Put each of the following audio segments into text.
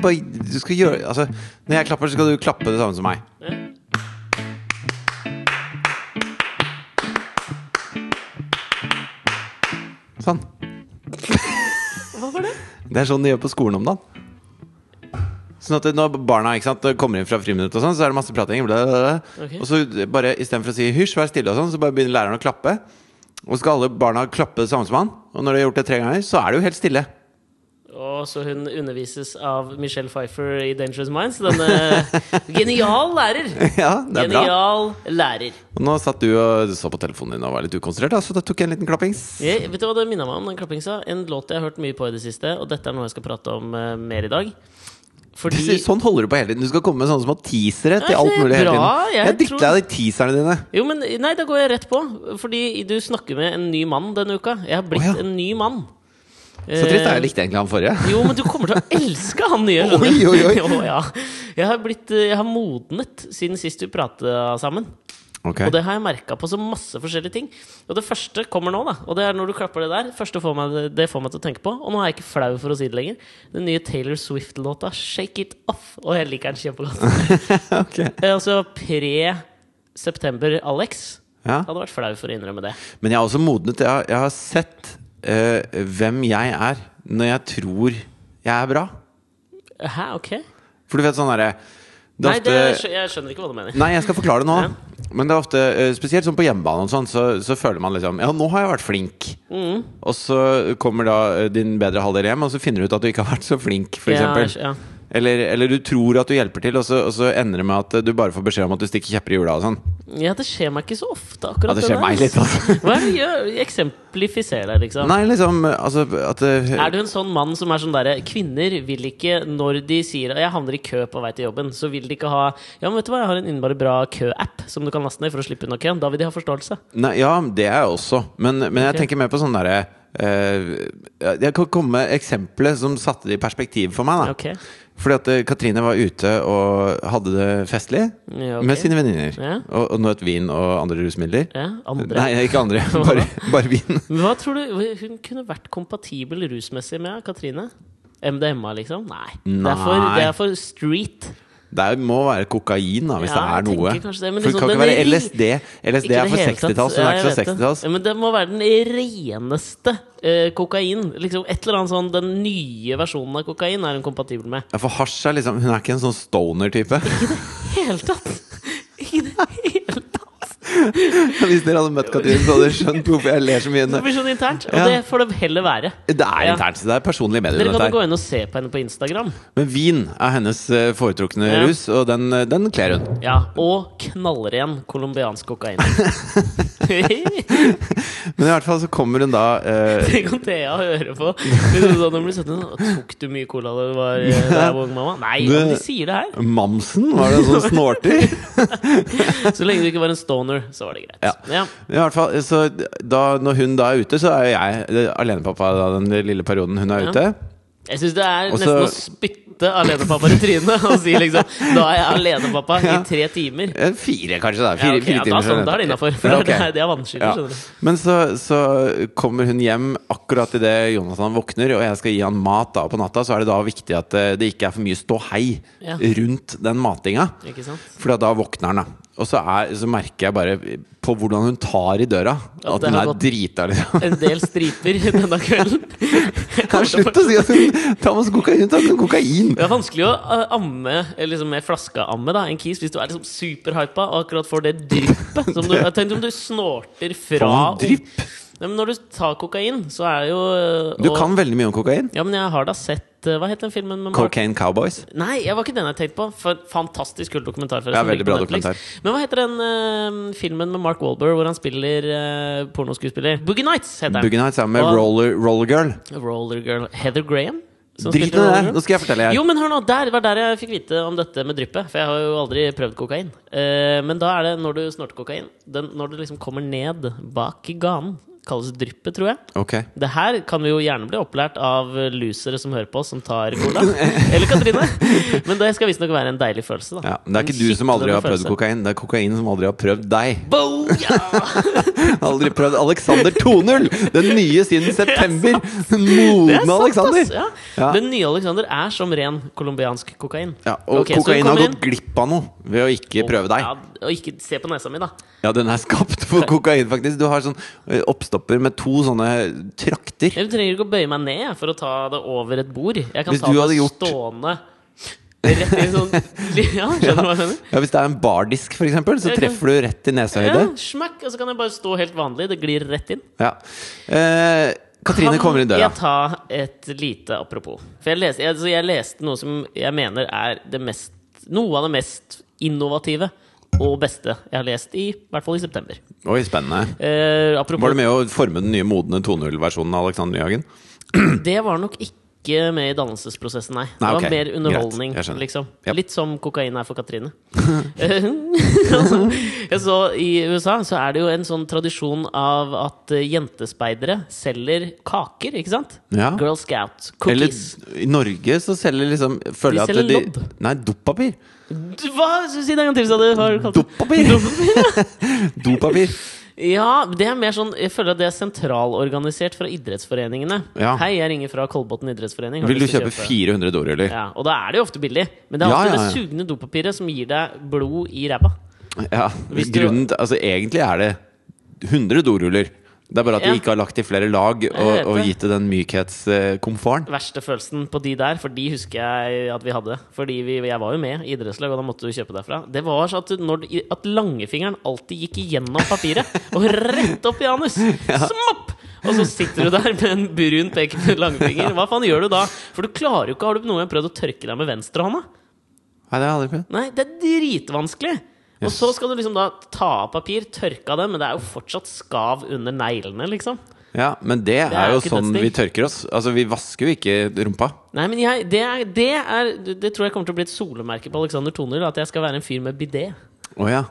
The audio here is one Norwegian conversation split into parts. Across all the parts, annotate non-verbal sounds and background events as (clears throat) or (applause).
Skal bare Du skal gjøre Altså, når jeg klapper, så skal du klappe det samme som meg. Ja. Sånn. Hva var det? Det er sånn de gjør på skolen om dagen. Sånn at når barna ikke sant, kommer inn fra friminutt, og sånn så er det masse prating. Bla, bla, bla. Okay. Og så bare istedenfor å si 'hysj, vær stille', og sånn, så bare begynner læreren å klappe. Og så skal alle barna klappe det samme som han. Og når de har gjort det tre ganger, så er det jo helt stille. Og så hun undervises av Michelle Pfeiffer i Dangerous Minds. Denne (laughs) genial lærer! Ja, det er bra. Genial lærer. Og nå satt du og så på telefonen din og var litt ukonsentrert, så da tok jeg en liten klappings. Jeg, vet du hva det minner meg om? den klappingsa? En låt jeg har hørt mye på i det siste, og dette er noe jeg skal prate om uh, mer i dag. Fordi Sånn holder du på hele tiden. Du skal komme med sånne små teasere til alt det mulig hele tiden. Jeg Jeg dritter tror- av de teaserne dine. Jo, men Nei, da går jeg rett på. Fordi du snakker med en ny mann denne uka. Jeg har blitt oh, ja. en ny mann. Så trist. Eh, Jeg likte egentlig han forrige. Jo, men du kommer til å elske han nye. (laughs) Oi, oi, oi. (laughs) Jo, ja. Jeg har, blitt, eh, jeg har modnet siden sist vi prata sammen. Okay. Og det har jeg merka på så masse forskjellige ting. Og det første kommer nå, da. Og det er når du klapper det der. Første får meg, det får meg til å tenke på. Og nå er jeg ikke flau for å si det lenger. Den nye Taylor Swift-låta 'Shake It Off'. Og jeg liker den kjempegodt. (laughs) Ok. Eh, Altså pre-september-Alex. Ja. Hadde vært flau for å innrømme det. Men jeg har også modnet. Jeg har, jeg har sett eh, hvem jeg er når jeg tror jeg er bra. Hæ, ok? For du vet sånn derre er Nei, det, ofte- jeg skjønner ikke hva du mener. Nei, jeg skal forklare det nå. Ja. Men det er ofte, eh, spesielt sånn på hjemmebane, og sånn, så, så føler man liksom Ja, nå har jeg vært flink. Mm. Og så kommer da eh, din bedre halvdel hjem, og så finner du ut at du ikke har vært så flink, Ja, eksempel. ja. Eller, eller du tror at du hjelper til, og så, og så ender det med at du bare får beskjed om at du stikker kjepper i hjula og sånn. ja, det skjer meg ikke så ofte, akkurat Ja, det skjer det meg litt, altså. Hva er det gjør? Eksemplifiser deg, liksom. Nei, liksom altså at uh, Er du en sånn mann som er sånn derre Kvinner vil ikke, når de sier Jeg havner i kø på vei til jobben, så vil de ikke ha Ja, men vet du hva, jeg har en innmari bra kø-app som du kan laste ned for å slippe unna køen. Da vil de ha forståelse. Nei, ja, det er jeg også. Men, men jeg okay. tenker mer på sånn derre Uh, Jeg kan komme med eksempler som satte det i perspektiv for meg. da Ok. Fordi at eh, Katrine var ute og hadde det festlig Ja, okay. med sine venninner. Ja. Og, og nøt vin og andre rusmidler. Ja, andre. Nei, ikke andre. (laughs) Bare, bare vin. Men hva tror du Hun kunne vært kompatibel rusmessig med Katrine? MDMA, liksom? Nei. Det, er for, Nei. det er for street. Det må være kokain, da, hvis Ja, det er noe. kanskje det, men For det liksom kan ikke være LSD. LSD Ikke er for 60-talls, så det er ikke så 60-talls. Ja, men det må være den reneste uh, kokain. Liksom Et eller annet sånn Den nye versjonen av kokain er hun kompatibel med. Ja, for hasj er liksom Hun er ikke en sånn stoner-type. Ikke det hele tatt! (laughs) Hvis dere hadde møtt Katrine, så hadde dere skjønt hvorfor jeg ler så mye. Det blir sånn internt, og Ja. det får det heller være. Det er internt, så det er personlig medium. Dere kan jo gå inn og se på henne på Instagram. Men vin er hennes eh, foretrukne Ja. rus, og den, eh, den kler hun. Ja, Og knallren colombiansk kokain. (laughs) Men i hvert fall så kommer hun da uh... Tenk om Thea hører på. Sånn, hun blir 17, Tok du mye cola da du var, der, da ung mamma? Nei, de sier det her. Mamsen, var det en sånn snorter? (laughs) Så lenge du ikke var en stoner, så var det greit. Ja. Ja. I hvert fall, så da, Når hun da er ute, så er jo jeg alenepappa da, den lille perioden hun er Ja. ute. Jeg syns det er Også, nesten å spytte alenepappa i trynet og si liksom Da er jeg alenepappa i tre timer. Fire, kanskje. da Ja, Fire, ok, fire ja, da, sånn, da er (laughs) det innafor. For Ja, det, det er vanskelig, Ja. skjønner du. Men så, så kommer hun hjem akkurat idet Jonathan våkner, og jeg skal gi han mat da på natta, så er det da viktig at eh, det ikke er for mye ståhei Ja. rundt den matinga. For da våkner han, da. Og så, er, så merker jeg bare på hvordan hun tar i døra, Ja, at hun er drita, liksom. En del striper (laughs) denne kvelden. (laughs) Kan Slutt å si at hun tar masse kokain! Tar kokain! Det er vanskelig å uh, amme Eller liksom med flaskeamme da, en kis hvis du er liksom superhypa og akkurat får det dryppet. (laughs) Tenk om du snorter fra Får drypp? Ja, men Når du tar kokain, så er det jo og, Du kan veldig mye om kokain. Ja, men jeg har da sett uh, Hva het den filmen med Mark Cocaine Cowboys. Nei, jeg var ikke den jeg tenkte på. For, fantastisk kul dokumentar. Ja, veldig bra dokumentar. Men hva heter den uh, filmen med Mark Wahlberg hvor han spiller uh, pornoskuespiller? Boogie Nights heter den. Boogie Nights er med Og- Roller, roller Girl. Roller Girl Heather Graham? Drit i det! Nå skal jeg fortelle. Jo, men hør nå, der var der jeg fikk vite om dette med dryppet. For jeg har jo aldri prøvd kokain. Eh, men da er det når du snorter kokain, den, når det liksom kommer ned bak i ganen kalles dryppet, tror jeg. Okay. Det her kan vi jo gjerne bli opplært av losere som hører på, oss, som tar cola. (laughs) Eller Katrine. Men det skal visstnok være en deilig følelse, da. Ja, det er En ikke du som aldri har prøvd følelse. kokain, det er kokain som aldri har prøvd deg. Boja! (laughs) Aldri prøvd Alexander 2.0! Den nye siden (laughs) september! Moden er modne Alexander! Ja. Ja. Den nye Alexander er som ren colombiansk kokain. Ja, og okay, kokain har gått glipp av noe ved å ikke prøve deg. Ja, og ikke se på nesa mi, da. Ja, den er skapt for kokain, faktisk. Du har sånn oppstopper med to sånne trakter. Jeg trenger ikke å bøye meg ned for å ta det over et bord. Jeg kan Hvis ta det gjort- stående rett i sånn (laughs) Ja, mener? Ja, Hvis det er en bardisk, eksempel, så treffer du rett i nesehøyde. Ja, smakk, og så kan jeg bare stå helt vanlig. Det glir rett inn. Ja. Eh, Katrine kommer inn døra. Kan jeg ta et lite apropos? For jeg leste, jeg, jeg leste noe som jeg mener er det mest, noe av det mest innovative og beste jeg har lest i, i hvert fall i september. Oi, spennende. Eh, apropos Var du med å forme den nye modne 2.0-versjonen av Alexander Nyhagen? Det var nok ikke med i dannelsesprosessen, nei. Nei, det var mer underholdning, liksom. Yep. Litt som kokain er for Katrine. (laughs) (laughs) Så I USA så er det jo en sånn tradisjon av at jentespeidere selger kaker, ikke sant? Ja. Girl Scout Eller i Norge så selger liksom føler jeg at de, lodd. Nei, dopapir. Hva? Si det en gang til, sa du. Det? Dopapir! Dopapir. (laughs) Ja, det er mer sånn Jeg føler at det er sentralorganisert fra idrettsforeningene. Ja. Hei, jeg ringer fra Kolbotn idrettsforening. Vil du kjøpe, kjøpe 400 doruller? Ja, og da er det jo ofte billig. Men det er alltid ja, det sugne dopapiret som gir deg blod i ræva. Ja. Hvis Grunnen Altså, egentlig er det 100 doruller. Det er bare at Ja. de ikke har lagt i flere lag og, og gitt det den mykhetskomforten. Verste følelsen på de der, for de husker jeg at vi hadde. Fordi vi, jeg var jo med i idrettslag, og da måtte du kjøpe derfra. Det var sånn at, når, at langfingeren alltid gikk igjennom papiret og rett opp i anus! (laughs) Smopp! Og så sitter du der med en brun pek med langfinger. Hva faen gjør du da? For du klarer jo ikke Har du noen gang prøvd å tørke deg med venstrehånda? Nei, det har jeg aldri prøvd. Nei, det er dritvanskelig! Og så skal du liksom da ta av papir, tørke av det, men det er jo fortsatt skav under neglene, liksom. Ja, men det, er er jo sånn dødsdigg. vi tørker oss. Altså, vi vasker jo ikke rumpa. Nei, men jeg, det, er, det, er, det tror jeg kommer til å bli et solemerke på Alexander Toner. At jeg skal være en fyr med bidé. Oh, ja.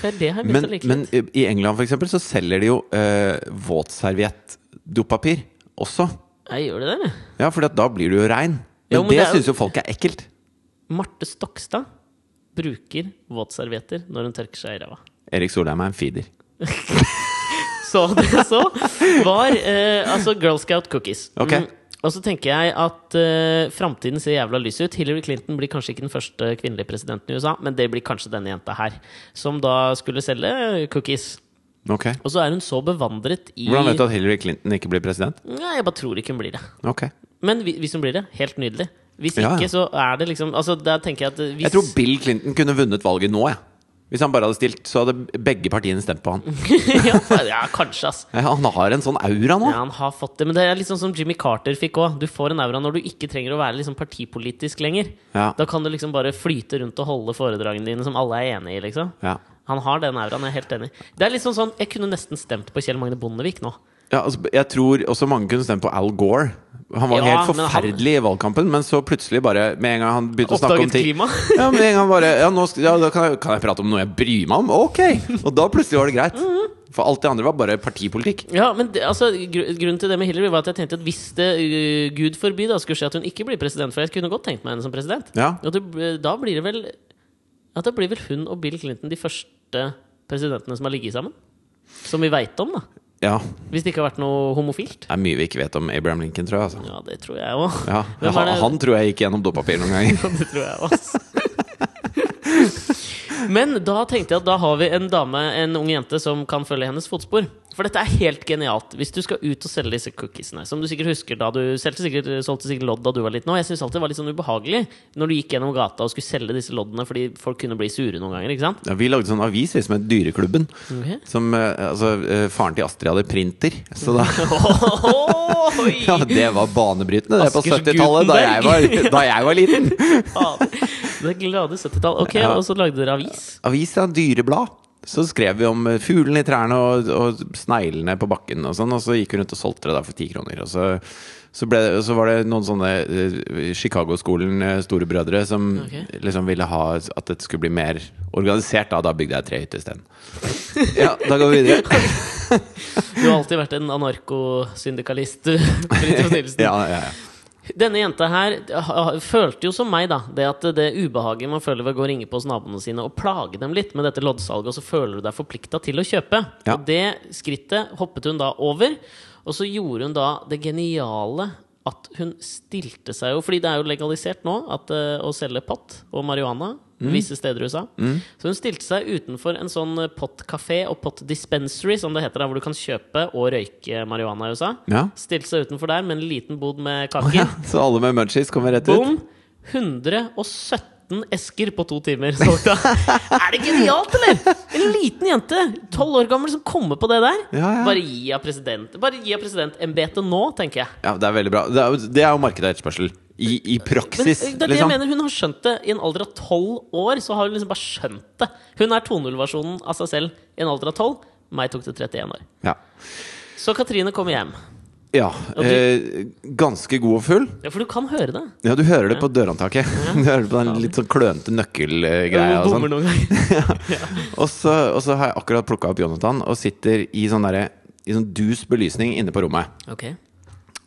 For det har jeg begynt Men, men i England for eksempel, så selger de jo eh, våtserviett-dopapir også. Jeg gjør det der. Ja, for da blir du jo rein. Men, Jo, men det, det jo- syns jo folk er ekkelt. Marte Stokstad bruker våtservietter når hun tørker seg i ræva. Erik Solheim er en feeder. (laughs) Så det så, var eh, altså Girl Scout cookies. Mm. Ok. Og så tenker jeg at eh, framtiden ser jævla lys ut. Hillary Clinton blir kanskje ikke den første kvinnelige presidenten i USA, men det blir kanskje denne jenta her. Som da skulle selge cookies. Ok Og så er hun så bevandret i Hvordan vet du at Hillary Clinton ikke blir president? Nei, Jeg bare tror ikke hun blir det. Ok Men hvis hun blir det, helt nydelig. Hvis Ja, ja. så er det liksom Altså, jeg at hvis Jeg tror Bill Clinton kunne vunnet valget nå, jeg. Hvis han bare hadde stilt, så hadde begge partiene stemt på han. (laughs) ja, ja, kanskje, ass. Ja, Han har en sånn aura nå. Ja, han har fått det. Men det er litt sånn som Jimmy Carter fikk òg. Du får en aura når du ikke trenger å være liksom partipolitisk lenger. Ja. Da kan du liksom bare flyte rundt og holde foredragene dine som alle er enig i, liksom. Ja. Han har den auraen, jeg er helt enig. Det er liksom sånn, Jeg kunne nesten stemt på Kjell Magne Bondevik nå. Ja, altså, jeg tror også mange kunne stemt på Al Gore. Han var Ja, helt forferdelig han- i valgkampen, men så plutselig bare Med en gang han begynte å snakke om ting klima. (laughs) Ja, med en gang bare Ja, nå skal, ja da kan jeg, kan jeg prate om noe jeg bryr meg om? Ok! Og da plutselig var det greit. For alt det andre var bare partipolitikk. Ja, men det, altså, gr Grunnen til det med Hillary var at jeg tenkte at hvis det, uh, gud forby, da skulle skje at hun ikke blir president For jeg kunne godt tenkt meg henne som president. Ja. Og det, da blir det vel At da blir vel hun og Bill Clinton de første presidentene som har ligget sammen? Som vi veit om, da. Ja. Hvis det ikke har vært noe homofilt. Det er mye vi ikke vet om Abraham Lincoln, tror jeg. Altså. Ja, det tror jeg òg. Ja, han, han tror jeg gikk gjennom dopapir noen ganger. (laughs) det tror jeg også. (laughs) Men da tenkte jeg at da har vi en dame, en ung jente, som kan følge hennes fotspor. For dette er helt genialt. Hvis du skal ut og selge disse cookiesene, som du sikkert husker da du solgte sikkert, solgte sikkert lodd da du var liten Og Jeg syns alltid det var litt sånn ubehagelig når du gikk gjennom gata og skulle selge disse loddene fordi folk kunne bli sure noen ganger. ikke sant? Ja, vi lagde sånn avis vi, som het Dyreklubben. Okay. Som, eh, altså, eh, faren til Astrid hadde printer. Så da (laughs) Ja, det var banebrytende det på 70-tallet, da, da jeg var liten. (laughs) Det glade 70-tall. Ok, Ja. og så lagde dere avis? Avis, ja. Dyreblad. Så skrev vi om eh, fuglene i trærne og, og sneglene på bakken og sånn, og så gikk vi rundt og solgte det der for ti kroner. Og så, så, ble, det- så var det noen sånne eh, Chicago-skolen eh, storebrødre som okay. liksom ville ha at dette skulle bli mer organisert. Da, da bygde jeg trehytte isteden. (laughs) Ja, da går vi videre. (laughs) Du har alltid vært en anarkosyndikalist, Fridtjof Nilsen. (laughs) Ja, ja, ja. Denne jenta her følte jo som meg, da, det at det ubehaget man føler ved å gå og ringe på hos naboene sine og plage dem litt med dette loddsalget, og så føler du deg forplikta til å kjøpe. Ja. Og det skrittet hoppet hun da over, og så gjorde hun da det geniale at hun stilte seg jo Fordi det er jo legalisert nå at, eh, å selge pott og marihuana visse steder i USA. Så hun stilte seg utenfor en sånn pottkafé og pott dispensary, som det heter, der, hvor du kan kjøpe og røyke marihuana i USA. Ja. Stilte seg utenfor der med en liten bod med kaker. Så alle med munchies kommer rett ut? Boom! 117 esker på to timer. Så, er det genialt, eller? En liten jente, tolv år gammel, som kommer på det der. Ja, ja. Bare gi av president Bare gi av presidentembetet nå, tenker jeg. Ja, det er veldig bra. Det er det er jo markedet av etterspørsel. I, I praksis, Men, det er det liksom. jeg mener, hun har skjønt det i en alder av tolv år. Så har hun liksom bare skjønt det. Hun er 2.0-versjonen av seg selv i en alder av tolv. Meg tok det 31 år. Ja. Så Katrine kommer hjem. Ja eh, ganske god og full. Ja, For du kan høre det. Ja, du hører det på dørhåndtaket. (laughs) Du hører det på den litt sånn klønete nøkkelgreia. og sånn. (laughs) ja. Og så, og så har jeg akkurat plukka opp Jonathan og sitter i sånn der, i sånn dus belysning inne på rommet. Ok.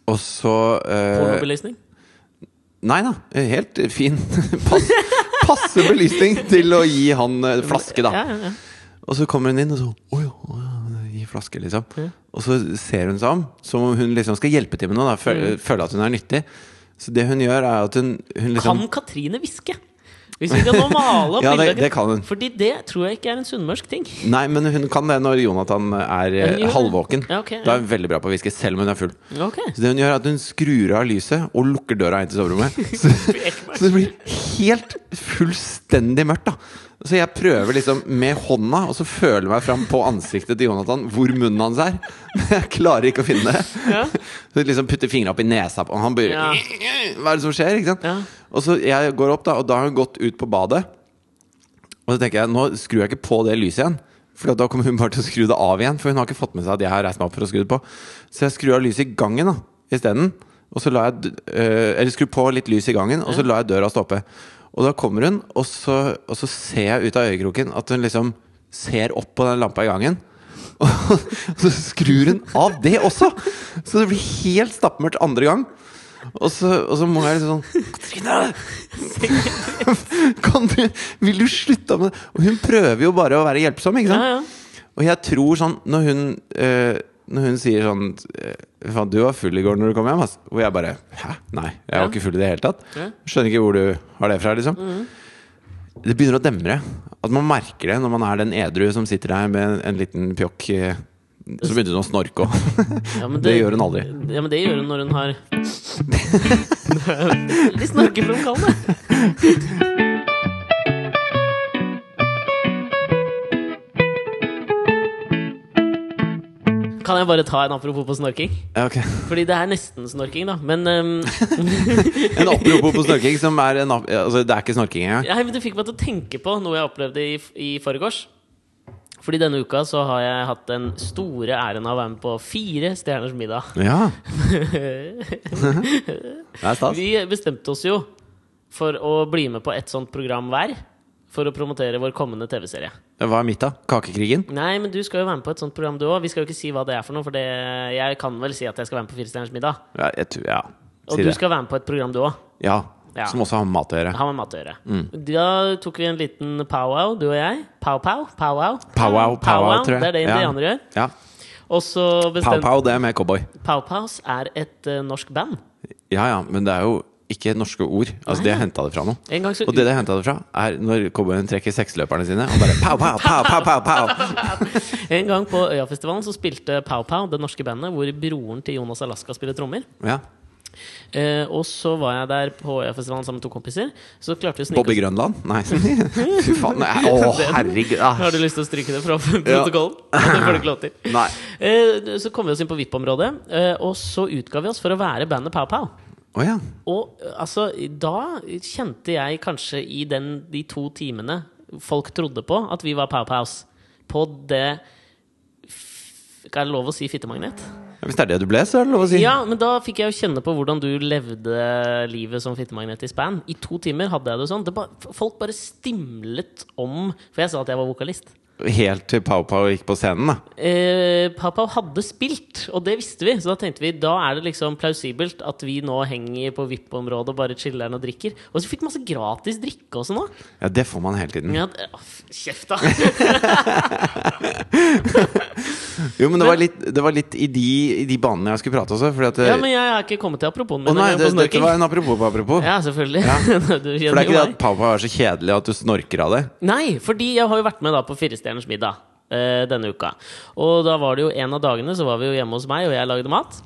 Og så eh, Pornobelysning? Nei da, helt fin. (laughs) Pass, passe belysning til å gi han eh, flaske, da. Ja, ja, ja. Og så kommer hun inn og så Å ja, ja, flaske, liksom. Og så ser hun seg om, som om hun liksom skal hjelpe til med noe. Føle, føle at hun er nyttig. Så det hun gjør, er at hun, hun liksom Kan Katrine hviske? Hvis vi kan nå male opp (laughs) Ja, det- det kan hun. Fordi det tror jeg ikke er en sunnmørsk ting. Nei, men hun kan det når Jonathan er Ja, hun eh, gjør Ja, Da er hun veldig bra på å hviske, selv om hun er full. Okay. Så det hun gjør, er at hun skrur av lyset og lukker døra inn til soverommet. (laughs) Så, så det blir helt fullstendig mørkt, da. Så jeg prøver liksom med hånda og så føler jeg meg fram på ansiktet til Jonathan hvor munnen hans er. Men jeg klarer ikke å finne det. Ja. (laughs) Så liksom putter fingra opp i nesa på og han bare Ja. (laughs) Hva er det som skjer? Ikke sant? Ja. Og så jeg går opp, da, og da har hun gått ut på badet. Og så tenker jeg, nå skrur jeg ikke på det lyset igjen. For da kommer hun bare til å skru det av igjen. For hun har ikke fått med seg at jeg har reist meg opp for å skru det på. Så jeg skrur av lyset i gangen da isteden. Og så la jeg øh, Eller skru på litt lys i gangen, og så la jeg døra stå oppe. Og da kommer hun, og så, og så ser jeg ut av øyekroken at hun liksom ser opp på den lampa i gangen. (laughs) Og så skrur hun av det også! Så det blir helt stappmørkt andre gang. Og så, og så må jeg liksom sånn (laughs) du, vil du slutte med det? Og hun prøver jo bare å være hjelpsom, ikke sant? Ja, ja. Og jeg tror sånn Når hun, eh, når hun sier sånn Faen, du var full i går når du kom hjem, ass. Og jeg bare Hæ? Nei, jeg var Ja. ikke full i det hele tatt. Ja. Skjønner ikke hvor du har det fra, liksom. Det begynner å demre. At man merker det når man er den edru som sitter der med en, en liten pjokk. eh, Så begynte hun å snorke òg. Ja, (laughs) det, Det gjør hun aldri. Ja, men det gjør hun når hun har (laughs) Veldig snorkefremkallende. (laughs) Kan jeg bare ta en apropos på snorking? Ja, ok. Fordi det er nesten snorking, da. Men um... (laughs) En apropos på snorking, som er en Altså, det er ikke snorking engang. ja, men du fikk meg til å tenke på noe jeg opplevde i, i forgårs. Fordi denne uka så har jeg hatt den store æren av å være med på Fire stjerners middag. Ja. (laughs) Det er stas. Vi bestemte oss jo for å bli med på et sånt program hver. For å promotere vår kommende TV-serie. Hva er mitt, da? Kakekrigen? Nei, men du skal jo være med på et sånt program, du òg. Vi skal jo ikke si hva det er for noe, for det, jeg kan vel si at jeg skal være med på Firestjerners middag. Ja, jeg tror, ja. Og du det. skal være med på et program, du òg. Ja. Ja. Som også har med mat å gjøre. Har med mat å gjøre. Mm. Da tok vi en liten powwow, du og jeg. Pow-pow? Powwow? Powwow, powwow, tror jeg. Det er det Ja. indianere gjør. Ja. Og så bestemte Pow, det er med cowboy. Pow-pows er et uh, norsk band. Ja ja, men det er jo ikke norske ord. Altså, Nei, de ja. har henta det fra noe. En gang så Og det de har henta det fra, er når cowboyen trekker seksløperne sine og bare pow, pow, pow, pow, pow, pow. (laughs) En gang på Øyafestivalen så spilte Pow Pow, det norske bandet, hvor broren til Jonas Alaska spiller trommer. Ja. Eh, og så var jeg der på Øyafestivalen sammen med to kompiser. Så klarte vi å snike Bobby Grønland? Nei. (laughs) Fy faen. nei. Å, herregud. Har du lyst til å stryke det fra protokollen? (laughs) Det får du ikke lov til. Eh, så kom vi oss inn på VIP-området, eh, og så utga vi oss for å være bandet Pow Pow. Å ja. Og altså, da kjente jeg kanskje i den, de to timene folk trodde på at vi var Pow på det Er det lov å si fittemagnet? Hvis det er det du ble, så er det lov å si. Ja, men da fikk jeg jo kjenne på hvordan du levde livet som fittemagnet i span. I to timer hadde jeg det sånn. Det ba, folk bare stimlet om For jeg sa at jeg var vokalist. Helt til Pau Pau gikk på scenen, da. Eh, Pau hadde spilt, og det visste vi. Så da tenkte vi da er det liksom plausibelt at vi nå henger på VIP-området og bare chiller'n og drikker. Og så fikk masse gratis drikke også nå. Ja, det får man hele tiden. Ja, det- å, kjeft, da! (laughs) Jo, men det var litt, det var litt i, de, i de banene jeg skulle prate også. At Ja, men jeg har ikke kommet til aproposen Å nei, det, dette var en apropos på apropos. Ja, selvfølgelig. Ja. (laughs) For det er ikke det at Pau Pau er så kjedelig at du snorker av det? Nei, fordi jeg har jo vært med da på Firestjerners middag eh, denne uka. Og da var det jo en av dagene så var vi jo hjemme hos meg, og jeg lagde mat.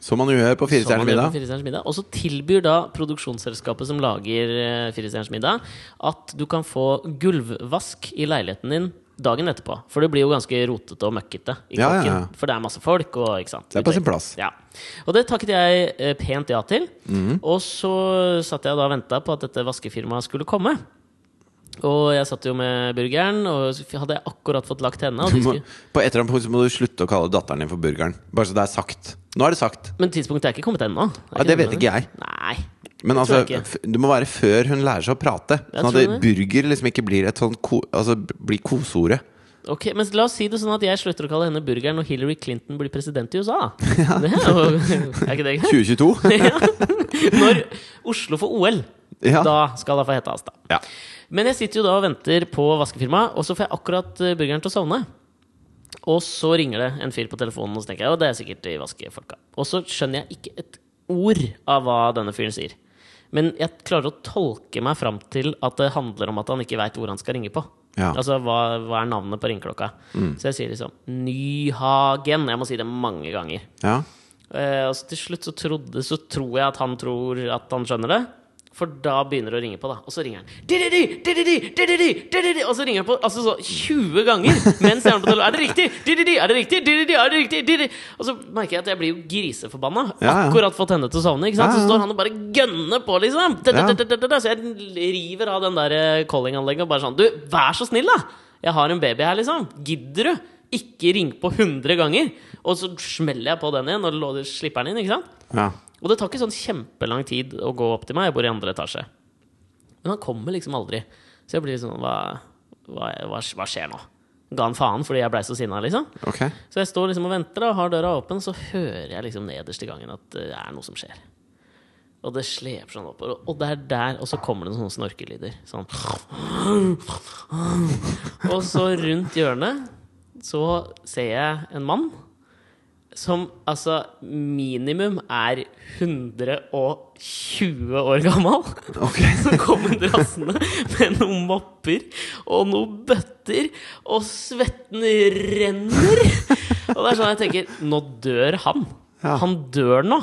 Som man jo gjør på Firestjerners middag. Middag. Og så tilbyr da produksjonsselskapet som lager uh, Firestjerners middag, at du kan få gulvvask i leiligheten din dagen etterpå. For det blir jo ganske rotete og møkkete i Ja, ja, ja. For det er masse folk og. Det er på sin plass. Ja. Og det takket jeg eh, pent ja til. Mhm. Og så satt jeg da og venta på at dette vaskefirmaet skulle komme. Og jeg satt jo med burgeren, og hadde jeg akkurat fått lagt henne. Du må, på et eller annet punkt så må du slutte å kalle datteren din for burgeren. Bare så det er sagt. Nå er det sagt. men tidspunktet er ikke kommet ennå. Det Ja, det vet ikke jeg. Nei. Men Det altså, det må være før hun lærer seg å prate. Sånn at det, burger liksom ikke blir et sånt ko, Altså blir koseordet. Ok, men La oss si det sånn at jeg slutter å kalle henne burgeren når Hillary Clinton blir president i USA. (laughs) Ja. Det er, jo, er ikke det greit? 2022? (laughs) Ja. Når Oslo får OL, Ja. da skal det få hete Asta. ja. Men jeg sitter jo da og venter på vaskefirmaet, og så får jeg akkurat eh, burgeren til å sovne. Og så ringer det en fyr på telefonen, og så tenker jeg, og det er sikkert de vaskefolka. Og så skjønner jeg ikke et ord av hva denne fyren sier. Men jeg klarer å tolke meg fram til at det handler om at han ikke veit hvor han skal ringe på. Ja. Altså, hva, hva er navnet på ringeklokka? Så jeg sier liksom Nyhagen. Jeg må si det mange ganger. ja. Eh, og så til slutt så, trodde, så tror jeg at han tror at han skjønner det. For da begynner det å ringe på, da. Og så ringer han. Og så ringer han på altså så 20 ganger mens jeg har på telefonen. Er det riktig? Er det riktig? Er det riktig? Og så merker jeg at jeg blir jo griseforbanna. Akkurat fått henne til å sovne. Ikke sant? Så står han og bare gønner på, liksom. Så jeg river av den der callinganlegget calling-anlegget og bare sånn Du, vær så snill, da! Jeg har en baby her, liksom. Gidder du? Ikke ring på 100 ganger! Og så smeller jeg på den igjen og slipper den inn. ikke sant? Og det tar ikke sånn kjempelang tid å gå opp til meg. Jeg bor i andre etasje. Men han kommer liksom aldri. Så jeg blir liksom Hva, hva, hva, hva skjer nå? Ga han faen fordi jeg blei så sinna, liksom? Okay. Så jeg står liksom og venter og har døra åpen, så hører jeg liksom nederst i gangen at det er noe som skjer. Og det sleper sånn oppover. Og det er der, og så kommer det noen sånne snorkelyder. Sånn. Og så rundt hjørnet så ser jeg en mann som altså minimum er 120 år gammel. Okay. (laughs) Som kommer drassende med noen mopper og noen bøtter, og svetten renner. Og det er sånn jeg tenker Nå dør han. Ja. Han dør nå.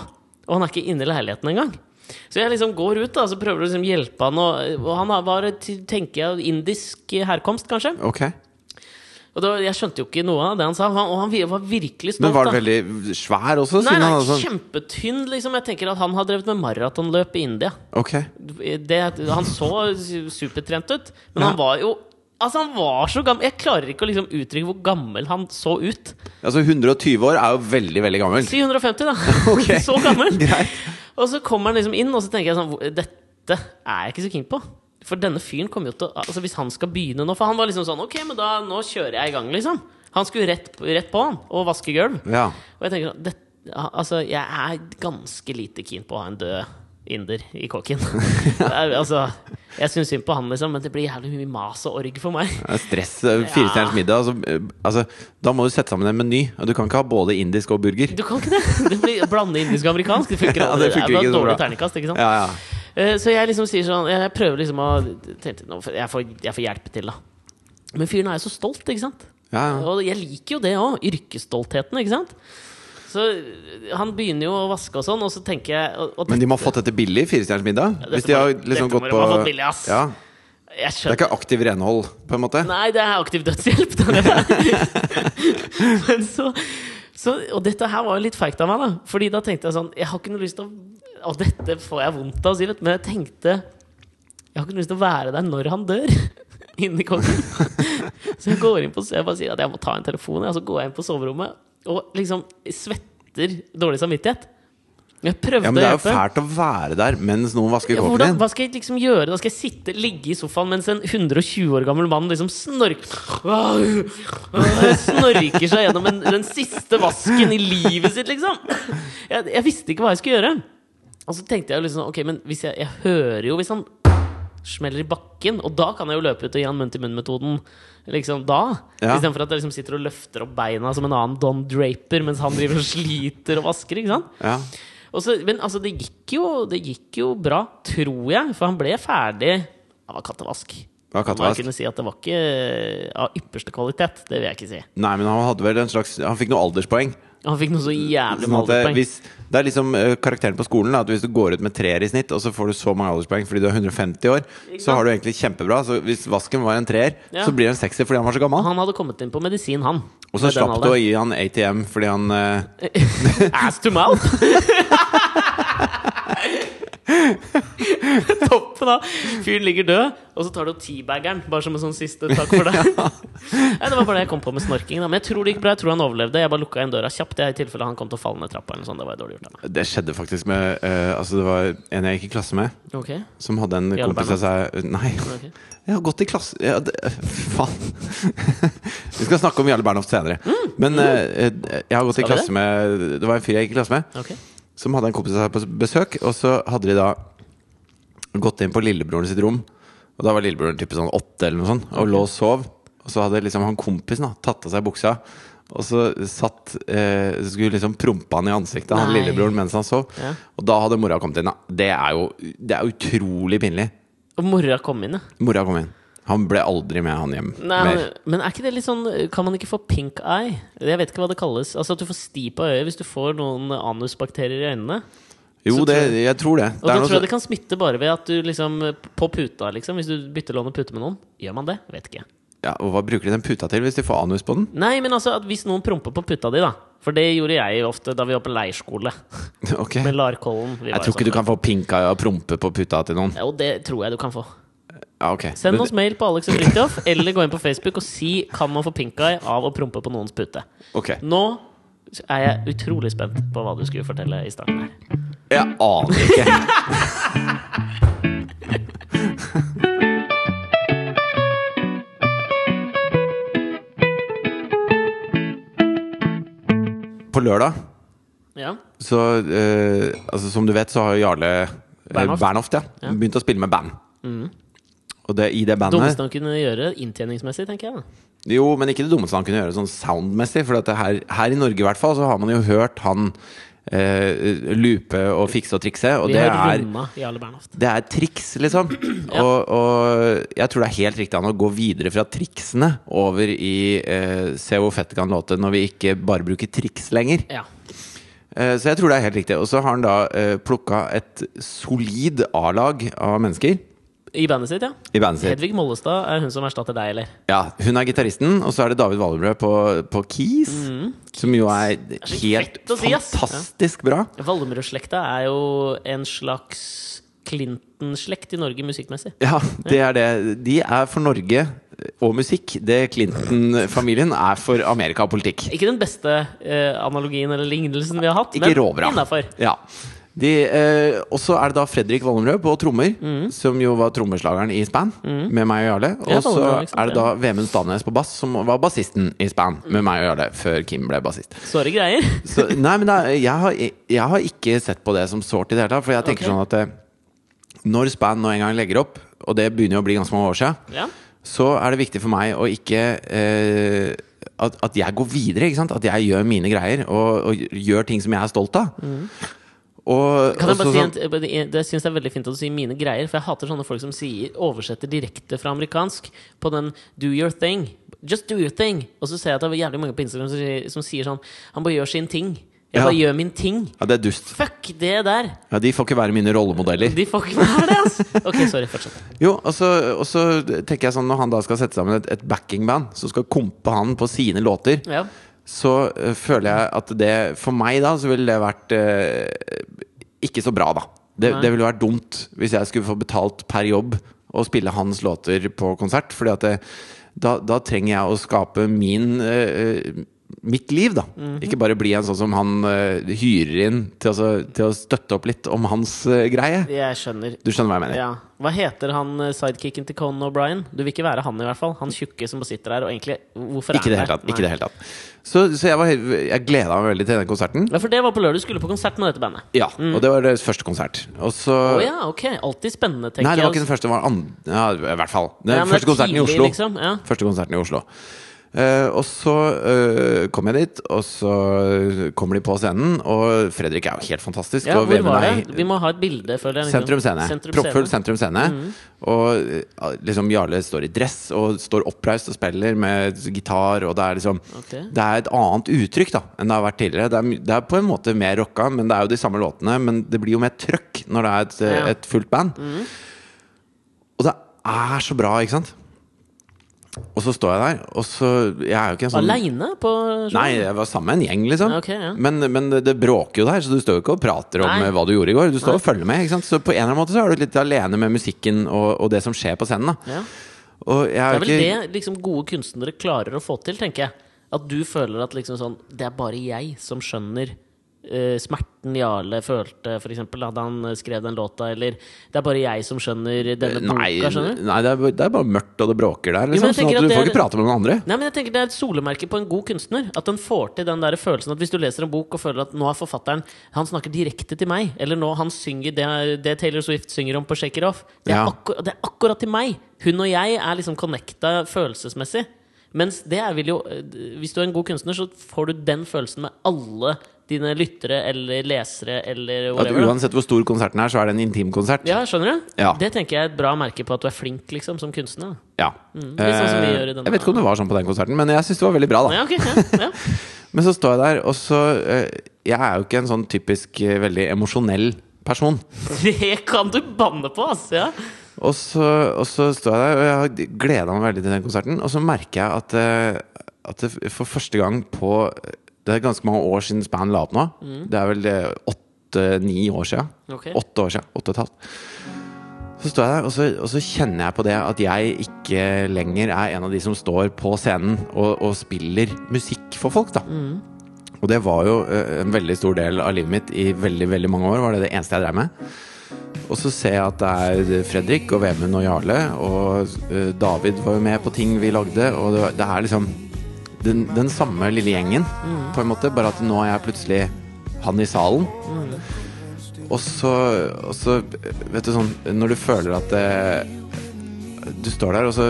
Og han er ikke inne i leiligheten engang. Så jeg liksom går ut da, så prøver å liksom hjelpe han. Og, og han bare, tenker jeg, indisk herkomst, kanskje. ok. Og da, jeg skjønte jo ikke noe av det han sa. Han, og han var virkelig stolt. Men var han veldig svær også? Nei, nei, sånn kjempetynn, liksom. Jeg tenker at han har drevet med maratonløp i India. Okay. Det, han så supertrent ut, men Ja. han var jo Altså, han var så gammel Jeg klarer ikke å liksom uttrykke hvor gammel han så ut. Altså 120 år er jo veldig, veldig gammel. Si 150, da. (laughs) okay. (laughs) så gammel. Greit. Og så kommer han liksom inn, og så tenker jeg sånn Dette er jeg ikke så keen på. For denne fyren kommer jo til Altså Hvis han skal begynne nå For han var liksom sånn Ok, men da nå kjører jeg i gang, liksom. Han skulle rett, rett på han og vaske gulv. Ja. Og jeg tenker sånn det, Altså, jeg er ganske lite keen på å ha en død inder i kåken. (laughs) Er, altså, jeg syns synd på han, liksom, men det blir jævlig mye mas og org for meg. Det er Stress. eh, Firestjerners middag. Altså, eh, altså, da må du sette sammen en meny. Du kan ikke ha både indisk og burger. Du kan ikke det! Det blir Blande indisk og amerikansk. Det funker (laughs) Ja, aldri. det funker det er ikke så dårlig ternekast terningkast, ikke sant? Ja, ja. Eh, Så jeg liksom sier sånn Jeg prøver liksom å jeg, får, jeg får hjelpe til, da. Men fyren er jo så stolt, ikke sant? ja, ja. Og jeg liker jo det òg. Yrkesstoltheten, ikke sant? Så han begynner jo å vaske og sånn, og så tenker jeg og, og Men de må ha fått dette billig, Firestjerners middag? Ja, Hvis de har liksom gått på billig, ass. Ja. Det er ikke aktiv renhold, på en måte? Nei, det er aktiv dødshjelp. (laughs) Men så, så Og dette her var jo litt feigt av meg, da. Fordi da tenkte jeg sånn Jeg har ikke noe lyst til å Og dette får jeg vondt av å si, men jeg tenkte Jeg har ikke lyst til å være der når han dør. (laughs) Inni kongen. (laughs) Så jeg går inn på Jeg bare sier at jeg må ta en telefon, og så går jeg inn på soverommet og liksom svetter dårlig samvittighet. Jeg prøvde Ja, men det er jo fælt å være der mens noen vasker kåken din. hva skal jeg liksom gjøre? Da skal jeg sitte, ligge i sofaen mens en 120 år gammel mann liksom snork, Åh, (laughs) åh, snorker seg gjennom en, den siste vasken i livet sitt, liksom! Jeg, jeg visste ikke hva jeg skulle gjøre. Og så tenkte jeg liksom Ok, men hvis jeg, jeg hører jo hvis han smeller i bakken, og da kan jeg jo løpe ut og gi han munn-til-munn-metoden. Liksom da Ja. Istedenfor at jeg liksom sitter og løfter opp beina som en annen Don Draper mens han driver og sliter og vasker. ikke sant? Ja. Og så, men altså, det gikk, jo, det gikk jo bra, tror jeg, for han ble ferdig. Han var kattevask. Var kattevask. jeg kunne si at det var ikke av ypperste kvalitet. Det vil jeg ikke si. Nei, men han hadde vel en slags Han fikk noe alderspoeng. Han fikk noe så jævlig Sånn med det, alderspoeng. det er liksom eh, karakteren på skolen da, at Hvis du går ut med treer i snitt, og så får du så mange alderspoeng fordi du er 150 år, så har du egentlig kjempebra. Så hvis vasken var en treer, Ja. så blir han sekser fordi han var så gammel. Han hadde kommet inn på medisin, han. Og så slapp du å gi han ATM fordi han uh... (laughs) Ass to mouth! (laughs) (laughs) Toppen, da! Fyren ligger død, og så tar du teabaggeren bare som en sånn siste takk for deg. (laughs) ja, det var bare det jeg kom på med snorking. Da. Men jeg tror det gikk bra. Jeg tror han overlevde. Jeg bare lukka igjen døra kjapt. Det er i tilfelle han kom til å falle ned trappa. Eller sånt. Det var dårlig gjort da. Det skjedde faktisk med uh, Altså Det var en jeg gikk i klasse med, okay. som hadde en kompis av seg Nei, Okay. jeg har gått i klasse ja, det, (laughs) faen. Vi skal snakke om Jarle Bernhoft senere. Men eh, eh, jeg har gått i Skal i klasse med Det var en fyr jeg gikk i klasse med, Ok. Som hadde en kompis seg på besøk, og så hadde de da gått inn på lillebroren sitt rom. Og da var lillebroren type sånn åtte eller noe sånt, og lå og sov. Og så hadde liksom han kompisen da tatt av seg buksa. Og så satt eh, Skulle liksom prompe han i ansiktet, han Nei. lillebroren, mens han sov. Ja. Og da hadde mora kommet inn. da Det er jo Det er utrolig pinlig. Og mora kom inn, ja. Mora kom inn. Han ble aldri med han hjem Nei, mer. men er ikke det litt sånn Kan man ikke få pink eye? Jeg vet ikke hva det kalles. Altså At du får sti på øyet hvis du får noen anusbakterier i øynene. Jo, det, jeg tror det. Og det da tror jeg det kan smitte bare ved at du liksom På puta, liksom. Hvis du bytter lån og pute med noen. Gjør man det? Vet ikke. ja, og hva bruker de den puta til hvis de får anus på den? Nei, men altså at hvis noen promper på puta di, da. For det gjorde jeg ofte da vi var på leirskole. (laughs) Ok Med Larkollen. Jeg tror ikke ikke du sånn- kan få pink eye av å prompe på puta til noen. Jo, det tror jeg du kan få. Ja, okay. Send oss mail på Alex og Fridtjof, (laughs) eller gå inn på Facebook og si kan man få pink eye av å prompe på noens pute. Okay. Nå er jeg utrolig spent på hva du skulle fortelle i starten her. Jeg aner ikke. (laughs) På lørdag Ja, så eh, altså Som du vet, så har Jarle eh, Bernhoft. Ja, Ja. begynt å spille med band. Og det, i det bandet Dummeste han kunne gjøre inntjeningsmessig, tenker jeg. da. Jo, men ikke det dummeste han kunne gjøre sånn soundmessig. For her, her i Norge i hvert fall så har man jo hørt han eh, loope og fikse og trikse, og det er det er triks, liksom. (clears throat) Ja. og, og jeg tror det er helt riktig an å gå videre fra triksene over i eh, se hvor fett det kan låte når vi ikke bare bruker triks lenger. Ja. Eh, så jeg tror det er helt riktig. Og så har han da eh, plukka et solid A-lag av mennesker I bandet sitt, ja. i bandet sitt. Hedvig Mollestad er hun som erstatter deg, eller? Ja, Hun er gitaristen, og så er det David Valbrød på, på keys. Som jo er så helt si, fantastisk fantastisk bra. Valmrød-slekta er jo en slags Clinton-slekt i Norge musikkmessig. Ja, det er det. De er for Norge og musikk. Det Clinton-familien er for Amerika og politikk. Ikke den beste eh, analogien eller lignelsen vi har hatt, Ikke men innafor. Ja. Eh, og så er det da Fredrik Wallenrød på trommer, Mm. som jo var trommeslageren i Span med meg og Jarle. Og så liksom, er det da Vemund Stanes på bass, som var bassisten i Span med meg og Jarle, før Kim ble bassist. Såre greier. (laughs) Så, nei, men da, jeg, har, jeg har ikke sett på det som sårt i det hele tatt. For jeg tenker okay. sånn at eh, når Span nå en gang legger opp, og det begynner jo å bli ganske mange år siden, Ja. så er det viktig for meg å ikke eh, at, at jeg går videre. Ikke sant? At jeg gjør mine greier og, og gjør ting som jeg er stolt av. Og, Kan jeg bare si sånn- en, en- Det syns jeg er veldig fint at du sier 'mine greier', for jeg hater sånne folk som sier, oversetter direkte fra amerikansk på den 'do your thing'. Just do your thing. Og så ser jeg at det er jævlig mange på Instagram som som sier sånn Han bare gjør sin ting. Jeg Ja. bare gjør min ting. ja, det er dust. Fuck det der! Ja, de får ikke være mine rollemodeller. De får ikke være det, altså! Ok, sorry. Fortsett. (laughs) Jo, og så, og så tenker jeg sånn når han da skal sette sammen et, et backingband som skal kompe han på sine låter, Ja. Så eh, føler jeg at det For meg da så ville det vært eh, ikke så bra, da. Det, det ville vært dumt hvis jeg skulle få betalt per jobb og spille hans låter på konsert. Fordi at det, da, da trenger jeg å skape min eh, mitt liv, da. Mhm. Ikke bare bli en sånn som han uh, hyrer inn til, å til å støtte opp litt om hans uh, greie. Jeg skjønner. Du skjønner hva jeg mener? Ja. Hva heter han eh, sidekicken til Conan O'Brien? Du vil ikke være han, i hvert fall. Han tjukke som sitter der, og egentlig Hvorfor Ikke er han der? Ikke i det hele tatt. Så, så jeg, var, jeg gleda meg veldig til den konserten. Ja, for det var på lørdag. Du skulle på konsert med dette bandet. Ja, og det var deres første konsert. Og så Å ja, ok. Alltid spennende, tenker Nei, det var ikke den første, det var andre Ja, i hvert fall. Den Ja, første konserten i tidlig, Oslo. Liksom. Ja. Første konserten i Oslo. Eh, og så uh, kom jeg dit, og så kommer de på scenen, og Fredrik er jo helt fantastisk. Ja, hvor var det? Vi må ha et bilde. Føler det, liksom. Sentrum Scene. Sentrum Proppfull Scene. Sentrum Scene. Og eh, liksom Jarle står i dress og står oppreist og spiller med gitar, og det er liksom okay. Det er et annet uttrykk da enn det har vært tidligere. Det er, det er på en måte mer rocka, men det er jo de samme låtene. Men det blir jo mer trøkk når det er et, eh, Ja. Et fullt band. Og det er så bra, ikke sant? Og så står jeg der, og så Jeg er jo ikke en sånn Aleine på showet? Nei, jeg var sammen med en gjeng, liksom. Okay, ja. Men, men det, bråker jo der, så du står jo ikke og prater om Nei. hva du gjorde i går. Du står Nei. og følger med. ikke sant? Så på en eller annen måte så er du litt alene med musikken og, og det som skjer på scenen. da Ja. Det er vel ikke det liksom, gode kunstnere klarer å få til, tenker jeg. At du føler at liksom sånn Det er bare jeg som skjønner smerten Jarle følte, eksempel, da han skrevet skrev den låta, eller Det er bare jeg som skjønner denne boka, Nei, skjønner du? nei det, er, det er bare mørkt, og det bråker der. Liksom, Jo, sånn at du får er- ikke prate med noen andre. Nei, men jeg tenker Det er et solemerke på en god kunstner. At den får til den der følelsen at hvis du leser en bok og føler at nå er forfatteren Han snakker direkte til meg, eller nå han synger det, det Taylor Swift synger om på Shake It Off. Det er, Ja. akkur det er akkurat til meg! Hun og jeg er liksom connecta følelsesmessig. Mens det er, vel jo eh, Hvis du er en god kunstner, så får du den følelsen med alle dine lyttere eller lesere eller At whatever. At Uansett hvor stor konserten er, så er det en intimkonsert. Ja, skjønner du? Ja. Det tenker jeg er et bra merke på at du er flink liksom som kunstner. Ja. litt sånn som vi Eh, jeg vet ikke om det var sånn på den konserten, men jeg syns det var veldig bra. da Ja, okay, ja. (laughs) Men så står jeg der, og så eh, Jeg er jo ikke en sånn typisk eh, veldig emosjonell person. (laughs) Det kan du banne på, ass! Ja. Og så, og så står jeg der, og jeg har gleda meg veldig til den konserten. Og så merker jeg at, at for første gang på Det er ganske mange år siden Span la opp nå. Det er vel eh, åtte-ni år siden. Ok. Åtte år siden. Åtte og et halvt. Så står jeg der, og så, og så kjenner jeg på det at jeg ikke lenger er en av de som står på scenen og, og spiller musikk for folk, da. Og det var jo eh, en veldig stor del av livet mitt i veldig, veldig mange år. Var det det eneste jeg drev med. Og så ser jeg at det er Fredrik og Vemund og Jarle, og eh, David var jo med på ting vi lagde, og det, det er liksom den, den samme lille gjengen, på en måte, bare at nå er jeg plutselig han i salen. Og så, og så, vet du sånn Når du føler at det, du står der, og så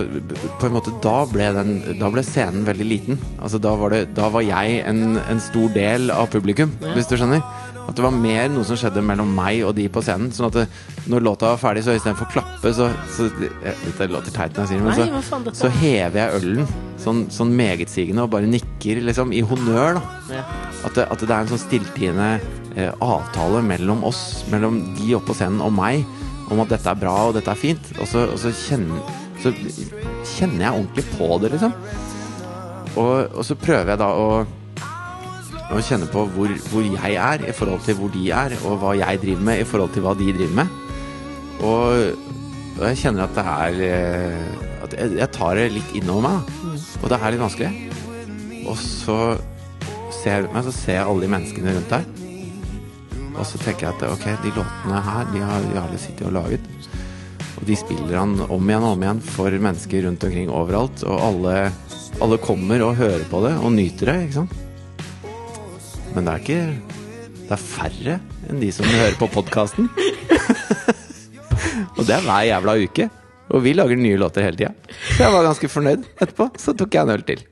på en måte Da ble, den, da ble scenen veldig liten. Altså Da var, det, da var jeg en, en stor del av publikum, hvis du skjønner. At det var mer noe som skjedde mellom meg og de på scenen. Sånn at det, når låta var ferdig, så istedenfor å klappe, så, så Dette låter teit når jeg sier det, men så, faen, så hever jeg ølen sånn, sånn megetsigende og bare nikker liksom i honnør. da ja. at det, at det er en sånn stilltiende eh, avtale mellom oss, mellom de oppe på scenen og meg, om at dette er bra og dette er fint. Og så, og så, kjenner, så kjenner jeg ordentlig på det, liksom. Og, og så prøver jeg da å, å kjenne på hvor, hvor jeg er i forhold til hvor de er, og hva jeg driver med i forhold til hva de driver med. Og, og jeg kjenner at det er eh, At jeg, jeg tar det litt innover meg. Og det er litt vanskelig. Og så ser jeg rundt meg, så ser jeg alle de menneskene rundt der. Og så tenker jeg at ok, de låtene her, de har Jarle sittet og laget. Og de spiller han om igjen og om igjen for mennesker rundt omkring overalt. Og alle, alle kommer og hører på det og nyter det, ikke sant. Men det er ikke Det er færre enn de som hører på podkasten. (laughs) og det er hver jævla uke. Og vi lager nye låter hele tida. Så jeg var ganske fornøyd etterpå. Så tok jeg en øl til.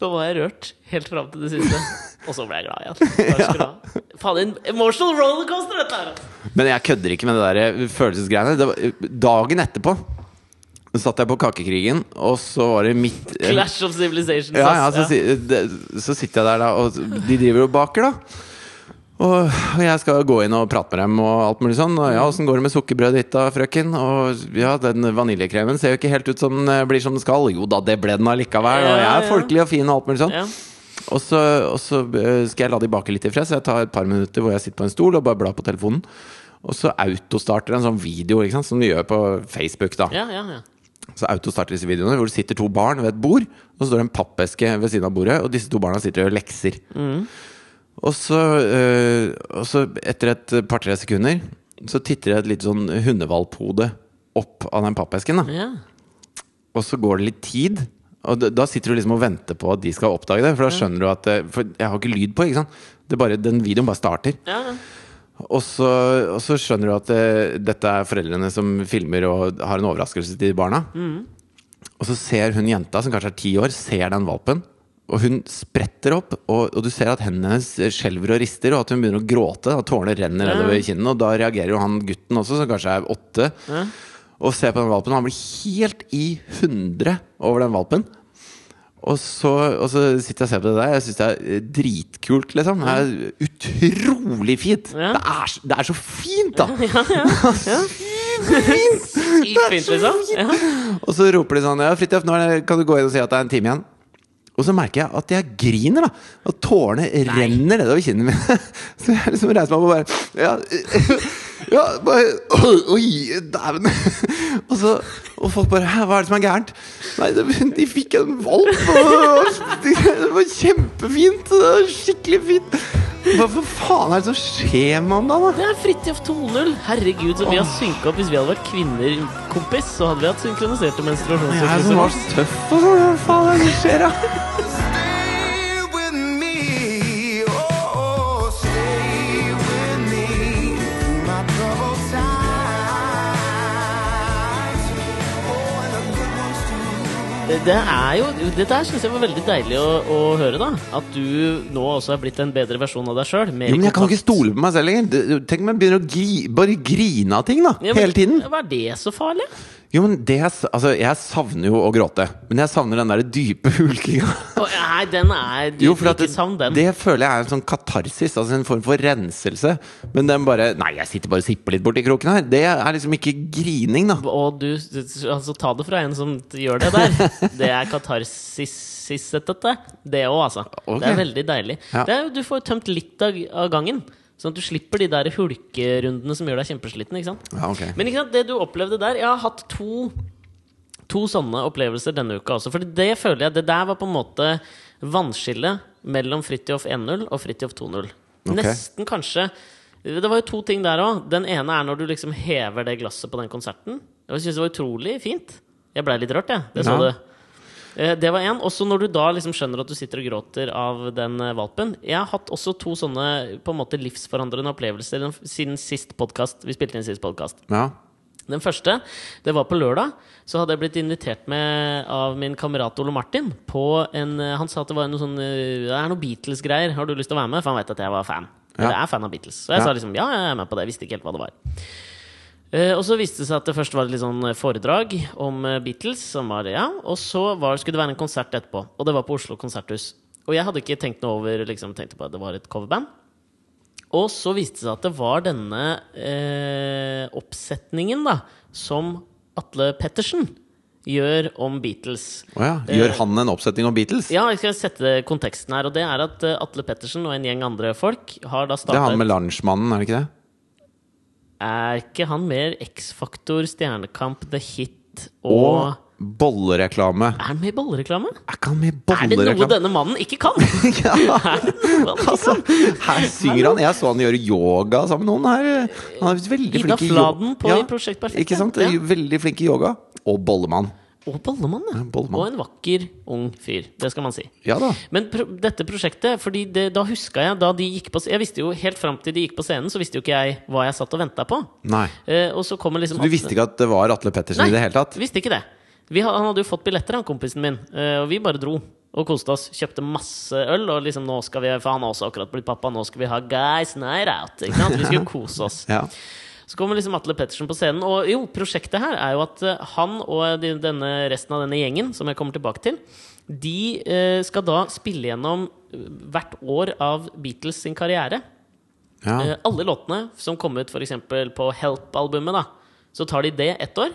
Da var jeg rørt helt fram til det siste. Og så ble jeg glad igjen. (laughs) Ha. Faen, en emotional rollercoaster, dette her. altså. Men jeg kødder ikke med det der følelsesgreiene. Det var, dagen etterpå satt jeg på Kakekrigen, og så var det midt Clash of Civilizations. ja, ja, så, si- så sitter jeg der, da, og de driver og baker, da. Og, og jeg skal gå inn og prate med dem og alt mulig sånn. Og ja, åssen går det med sukkerbrødet ditt da, frøken? Og ja, den vaniljekremen ser jo ikke helt ut som den eh, blir som den skal. Jo da, det ble den allikevel. Og jeg er folkelig og fin og alt mulig sånn. Ja. Og så, og så eh, skal jeg la de bake litt i fred, så jeg tar et par minutter hvor jeg sitter på en stol og bare blar på telefonen. Og så autostarter en sånn video, ikke sant, som du gjør på Facebook, da. Ja, ja, ja. Så autostarter disse videoene hvor det sitter to barn ved et bord, og så står det en pappeske ved siden av bordet, og disse to barna sitter og gjør lekser. Og så, øh, og så etter et par-tre sekunder så titter det et lite sånn hundevalphode opp av den pappesken. da Ja. Og så går det litt tid, og da, sitter du liksom og venter på at de skal oppdage det. For da skjønner du at For jeg har ikke lyd på, ikke sant? Det bare, den videoen bare starter. Ja, ja. Og så, og så skjønner du at det, dette er foreldrene som filmer og har en overraskelse til barna. Og så ser hun jenta, som kanskje er ti år, ser den valpen. Og hun spretter opp, og, og du ser at hendene hennes skjelver og rister, og at hun begynner å gråte. Og tårene renner nedover mm. kinnene. Og da reagerer jo han gutten også, som kanskje er åtte, mm. og ser på den valpen. Og han blir helt i hundre over den valpen. Og så, og så sitter jeg og ser på det der. Jeg syns det er eh, dritkult, liksom. Det er utrolig fint. Ja. Det, er, det er så fint, da! (laughs) ja, ja. ja. (laughs) Sykt fint, liksom. Ja. Og så roper de sånn Ja, Fridtjof, nå det- kan du gå inn og si at det er en time igjen. Og så merker jeg at jeg griner, da. Og tårene renner nedover kinnene mine. Så jeg liksom reiser meg opp og bare Ja, ja bare Oi, dæven. Og, så, og folk bare Hæ, hva er det som er gærent? Nei, de fikk en valp, og det var kjempefint. Det var skikkelig fint. Hva for faen er det som skjer med ham da? da? Det er Fridtjof 2.0. Herregud, så vi har synka opp. Hvis vi hadde vært kvinner, kompis, så hadde vi hatt synkroniserte Jeg som var så tøff og sånn. Hva faen er det som skjer, da? Det, er jo Det der syns jeg var veldig deilig å, å høre, da. At du nå også er blitt en bedre versjon av deg sjøl. Men jeg kan ikke stole på meg selv lenger. Tenk om jeg begynner å gri, bare grine av ting, da. Hele tiden. Hva er det så farlig? Jo, men det altså, jeg savner jo å gråte. Men jeg savner den der dype (laughs) hulkinga. Nei, den er du, Jo, for at Ikke savn den. det føler jeg er en sånn katarsis, altså en form for renselse. Men den bare Nei, jeg sitter bare og sipper litt borti kroken her. Det er liksom ikke grining, da. Og du Altså, ta det fra en som gjør det der. (laughs) Det er katarsissetete, det òg, altså. Okay. Det er veldig deilig. Ja. Det er, du får tømt litt av, av gangen. Sånn at du slipper de der hulkerundene som gjør deg kjempesliten. Ikke sant? Ja, ok. Men ikke sant, det du opplevde der Jeg har hatt to To sånne opplevelser denne uka også. For det føler jeg Det der var på en måte vannskillet mellom Fridtjof 1.0 og Fridtjof 2.0. Ok. Nesten kanskje Det var jo to ting der òg. Den ene er når du liksom hever det glasset på den konserten. Jeg synes det var utrolig fint. Jeg blei litt rørt, jeg. Det så Ja. du. Eh, Det var én. Også når du da liksom skjønner at du sitter og gråter av den eh, valpen. Jeg har hatt også to sånne på en måte livsforandrende opplevelser siden sist podcast, vi spilte inn sist podkast. Ja. Den første, det var på lørdag. Så hadde jeg blitt invitert med av min kamerat Ole Martin på en eh, Han sa at det var noe sånn Det er noe Beatles-greier. Har du lyst til å være med? For han vet at jeg var fan. Eller Ja. er fan av Beatles. Så jeg Ja. sa liksom ja, jeg er med på det. Jeg visste ikke helt hva det var. Eh, og så viste det seg at det først var et litt sånn foredrag om eh, Beatles. Som var, ja, og så var, skulle det være en konsert etterpå. Og det var på Oslo konserthus. Og jeg hadde ikke tenkt noe over liksom, tenkte på at det var et coverband. Og så viste det seg at det var denne eh, oppsetningen da som Atle Pettersen gjør om Beatles. Oh ja. Gjør han en oppsetning om Beatles? Ja, jeg skal sette konteksten her. Og det er at eh, Atle Pettersen og en gjeng andre folk har da Det er han med Lunsjmannen, er det ikke det? Er ikke han mer X-Faktor, Stjernekamp, The Hit og, Og bollereklame. Er han med i bollereklame? Er ikke han med i Er det noe denne mannen ikke kan? (laughs) Ja. Altså, her synger han. Jeg så han gjøre yoga sammen med noen her. Han er veldig Ida flink i Fladen på yoga. i Prosjekt Perfekt, Ikke sant? ja. Veldig flink i yoga. Og bollemann. Og bollemann, ja. Bollemann. Og en vakker, ung fyr. Det skal man si. Ja da. Men pro dette prosjektet, fordi det, da huska jeg da de gikk på Jeg visste jo helt fram til de gikk på scenen, så visste jo ikke jeg hva jeg satt og venta på. Nei. Eh, og så kommer liksom Så du visste ikke at det var Atle Pettersen i det hele tatt? visste ikke det. Vi, han hadde jo fått billetter, han kompisen min, eh, og vi bare dro. Og koste oss. Kjøpte masse øl, og liksom nå skal vi For han har også akkurat blitt pappa, nå skal vi ha guys night out. Ikke sant? Vi skulle (laughs) kose oss. Ja. Så kommer liksom Atle Pettersen på scenen. Og jo, prosjektet her er jo at eh, han og denne, resten av denne gjengen, som jeg kommer tilbake til, de eh, skal da spille gjennom eh, hvert år av Beatles sin karriere. ja. Alle låtene som kom ut f.eks. på Help-albumet, da, så tar de det ett år.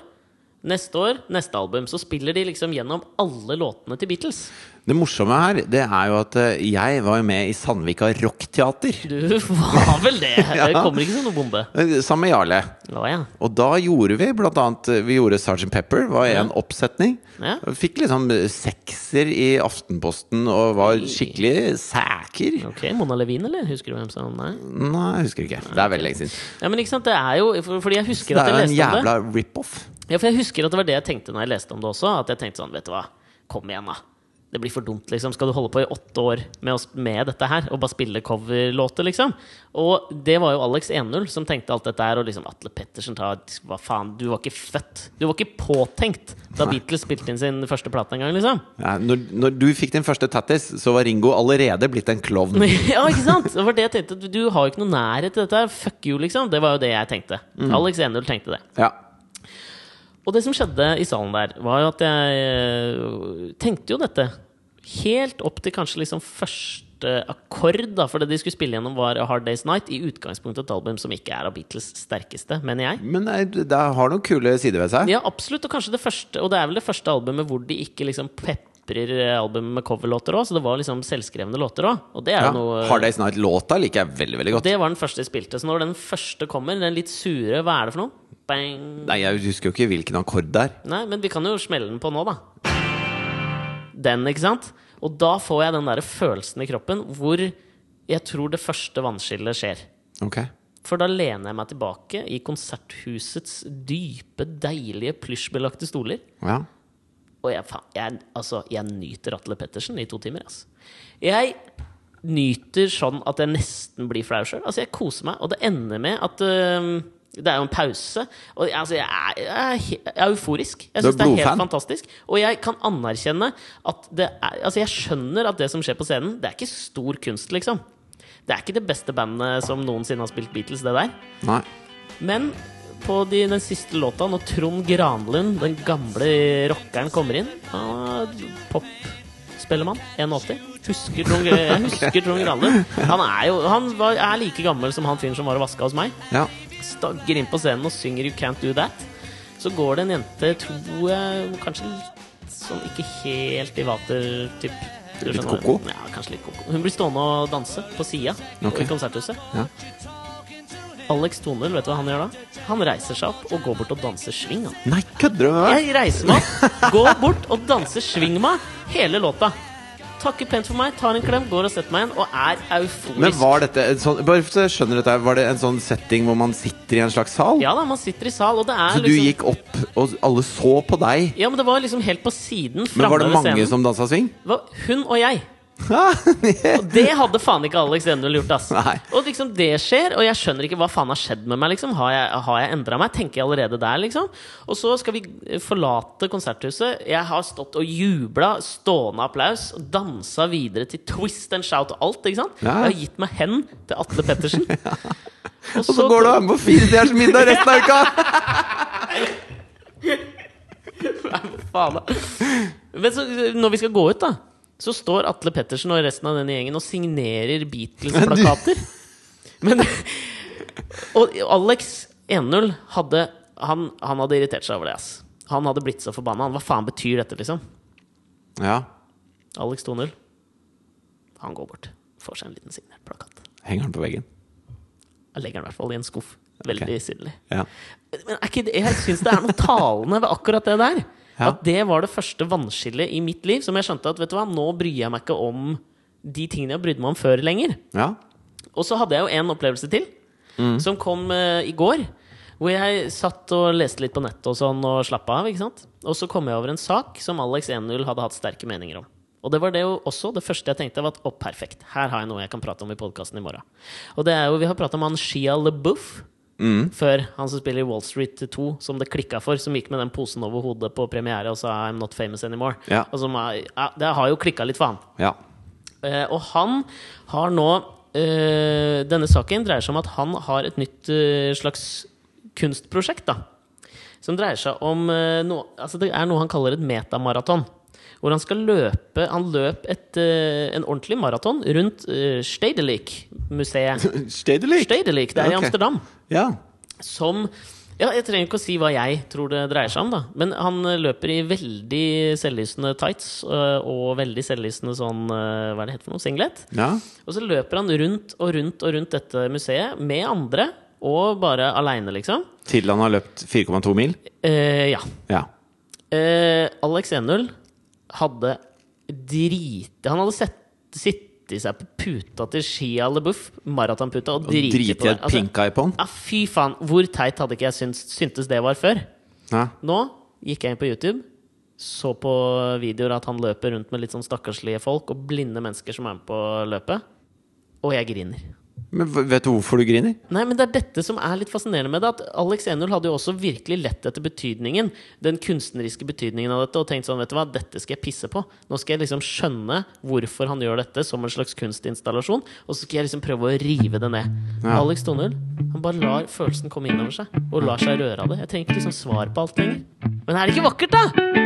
Neste år, neste album, så spiller de liksom gjennom alle låtene til Beatles. Det morsomme her, det er jo at eh, jeg var jo med i Sandvika Rockteater. Du var vel det? (laughs) Det kommer ikke som noe bombe. eh, Sammen med Jarle. Ja, ja. Og da gjorde vi blant annet eh, Vi gjorde Sgt. Pepper, var en oppsetning. Ja. Fikk liksom sekser i Aftenposten og var skikkelig sæker. Ok, Mona Levin, eller? Husker du hvem som Nei. Nei, jeg husker ikke. Det er veldig lenge siden. Ja, men ikke sant, det er jo Fordi jeg husker at jeg leste om det. Det er jo en jævla rip-off. Ja, for jeg husker at det var det jeg tenkte når jeg leste om det også. At jeg tenkte sånn, vet du hva, kom igjen, da. Det blir for dumt, liksom. Skal du holde på i åtte år med, oss, med dette her og bare spille coverlåter, liksom? Og det var jo Alex 1-0 som tenkte alt dette her, og liksom Atle Pettersen ta Hva faen, du var ikke født. Du var ikke påtenkt da Beatles spilte inn sin første plate en gang, liksom. Ja, når, når du fikk din første tattis, så var Ringo allerede blitt en klovn. (laughs) ja, ikke sant? Det var det jeg tenkte. Du, du har jo ikke noe nærhet til dette her. Fuck you, liksom. Det var jo det jeg tenkte. Alex 1-0 tenkte det. Ja. Og det som skjedde i salen der, var jo at jeg øh, tenkte jo dette helt opp til kanskje liksom første akkord, da, for det de skulle spille gjennom, var A Hard Day's Night. I utgangspunktet et album som ikke er av Beatles sterkeste, mener jeg. Men det har noen kule sider ved seg. Ja, absolutt, og kanskje det første Og det er vel det første albumet hvor de ikke liksom peprer albumet med coverlåter òg, så det var liksom selvskrevne låter òg. Og det er Ja. noe Hard Day's Night-låta liker jeg veldig veldig godt. Det var den første de spilte. Så når den første kommer, den litt sure Hva er det for noe? Bang. Nei, Jeg husker jo ikke hvilken akkord det er. Nei, men vi kan jo smelle den på nå, da. Den, ikke sant? Og da får jeg den der følelsen i kroppen hvor jeg tror det første vannskillet skjer. Ok For da lener jeg meg tilbake i konserthusets dype, deilige plysjbelagte stoler. Ja. Og jeg, faen, jeg, altså, jeg nyter Atle Pettersen i to timer. Altså. Jeg nyter sånn at jeg nesten blir flau sjøl. Altså, jeg koser meg, og det ender med at øhm, det er jo en pause. Og altså, jeg, er, jeg, er, euforisk. Jeg syns det er helt fantastisk. Og jeg kan anerkjenne at det er Altså, jeg skjønner at det som skjer på scenen, det er ikke stor kunst, liksom. Det er ikke det beste bandet som noensinne har spilt Beatles, det der. Nei. Men på de, den siste låta, når Trond Granlund, den gamle rockeren, kommer inn Popspellemann, 81. Husker Trond, jeg husker Trond Granlund. Han er jo han var, er like gammel som han fyren som var og vaska hos meg. Ja. Stagger inn på scenen og synger 'You Can't Do That'. Så går det en jente, tror jeg, kanskje litt sånn ikke helt i vater-typ. Litt skjønner? koko? Ja, kanskje litt koko. Hun blir stående og danse på sida okay. i konserthuset. Ja. Alex Tonel, vet du hva han gjør da? Han reiser seg opp og går bort og danser swing. Nei, kødder du med meg? Jeg reiser meg opp, går bort og danser swing med hele låta. Takker pent for meg, tar en klem, går og setter meg igjen og er euforisk. Men var dette sånn Bare så skjønner dette, var det en sånn setting hvor man sitter i en slags sal? Ja da, man sitter i sal, og det er Så du liksom gikk opp, og alle så på deg? Ja, men det var liksom helt på siden. Men var det mange scenen. som dansa swing? Hun og jeg. (laughs) Og det hadde faen ikke Alex Enduel gjort, ass. Nei. Og liksom det skjer, og jeg skjønner ikke hva faen har skjedd med meg. liksom Har jeg, har jeg endra meg? Tenker jeg allerede der, liksom. Og så skal vi eh, forlate konserthuset. Jeg har stått og jubla, stående applaus, og dansa videre til twist and shout og alt. ikke sant? Ja. Jeg har gitt meg hen til Atle Pettersen. (laughs) Og Og så går du og er med på firedels middag resten av uka! Faen, da. Men så, når vi skal gå ut, da, så står Atle Pettersen og resten av denne gjengen og signerer Beatles-plakater. Men Og Alex 1-0 hadde han, han hadde irritert seg over det. ass Han hadde blitt så forbanna. Hva faen betyr dette, liksom? Ja. Alex 2-0. Han går bort. Får seg en liten signert plakat. Henger den på veggen? Jeg legger den i hvert fall i en skuff. Veldig okay. synlig. Ja. Men ikke jeg syns det er noe talende ved akkurat det der. Ja. At det var det første vannskillet i mitt liv som jeg skjønte at vet du hva, nå bryr jeg meg ikke om de tingene jeg brydde meg om før lenger. ja. Og så hadde jeg jo en opplevelse til, som kom uh, i går. Hvor jeg satt og leste litt på nettet og sånn og slappa av. ikke sant? Og så kom jeg over en sak som Alex 1-0 hadde hatt sterke meninger om. Og det var det jo også det første jeg tenkte var at å, perfekt, her har jeg noe jeg kan prate om i podkasten i morgen. Og det er jo, vi har prata om han Shia LeBouf før, han som spiller i Wall Street 2, som det klikka for, som gikk med den posen over hodet på premiere og sa 'I'm not famous anymore'. Ja. Er, ja, det har jo klikka litt for han. ja. Eh, og han har nå eh, Denne saken dreier seg om at han har et nytt eh, slags kunstprosjekt. da Som dreier seg om eh, noe, altså Det er noe han kaller et metamaraton. Hvor han skal løpe Han løp et, eh, en ordentlig maraton rundt uh, Stedelijk-museet. Stedelijk? (laughs) Stedelijk, det er i Amsterdam. Ja. Som Ja, jeg trenger ikke å si hva jeg tror det dreier seg om, da. Men han eh, løper i veldig selvlysende tights og veldig selvlysende sånn Hva er det heter for noe? Singlet. Ja. Og så løper han rundt og rundt og rundt dette museet med andre, og bare aleine, liksom. Til han har løpt 4,2 mil? Eh, ja. Ja. Eh, Alex 1-0 hadde driti Han hadde sett, sittet seg på puta til Shia LeBouf, maratonputa, og Og driti drite på det. Altså, pink eye på han? ja, fy faen, hvor teit hadde ikke jeg syntes, syntes det var før? Ja. Nå gikk jeg inn på YouTube, så på videoer at han løper rundt med litt sånn stakkarslige folk og blinde mennesker som er med på løpet, og jeg griner. Men vet du hvorfor du griner? Nei, men det er dette som er litt fascinerende med det. At Alex 1-0 hadde jo også virkelig lett etter betydningen. Den kunstneriske betydningen av dette. Og tenkt sånn, vet du hva, dette skal jeg pisse på. Nå skal jeg liksom skjønne hvorfor han gjør dette som en slags kunstinstallasjon. Og så skal jeg liksom prøve å rive det ned. Ja. Alex 2-0, han bare lar følelsen komme innover seg. Og lar seg røre av det. Jeg trenger ikke liksom svar på alt lenger. Men er det ikke vakkert, da?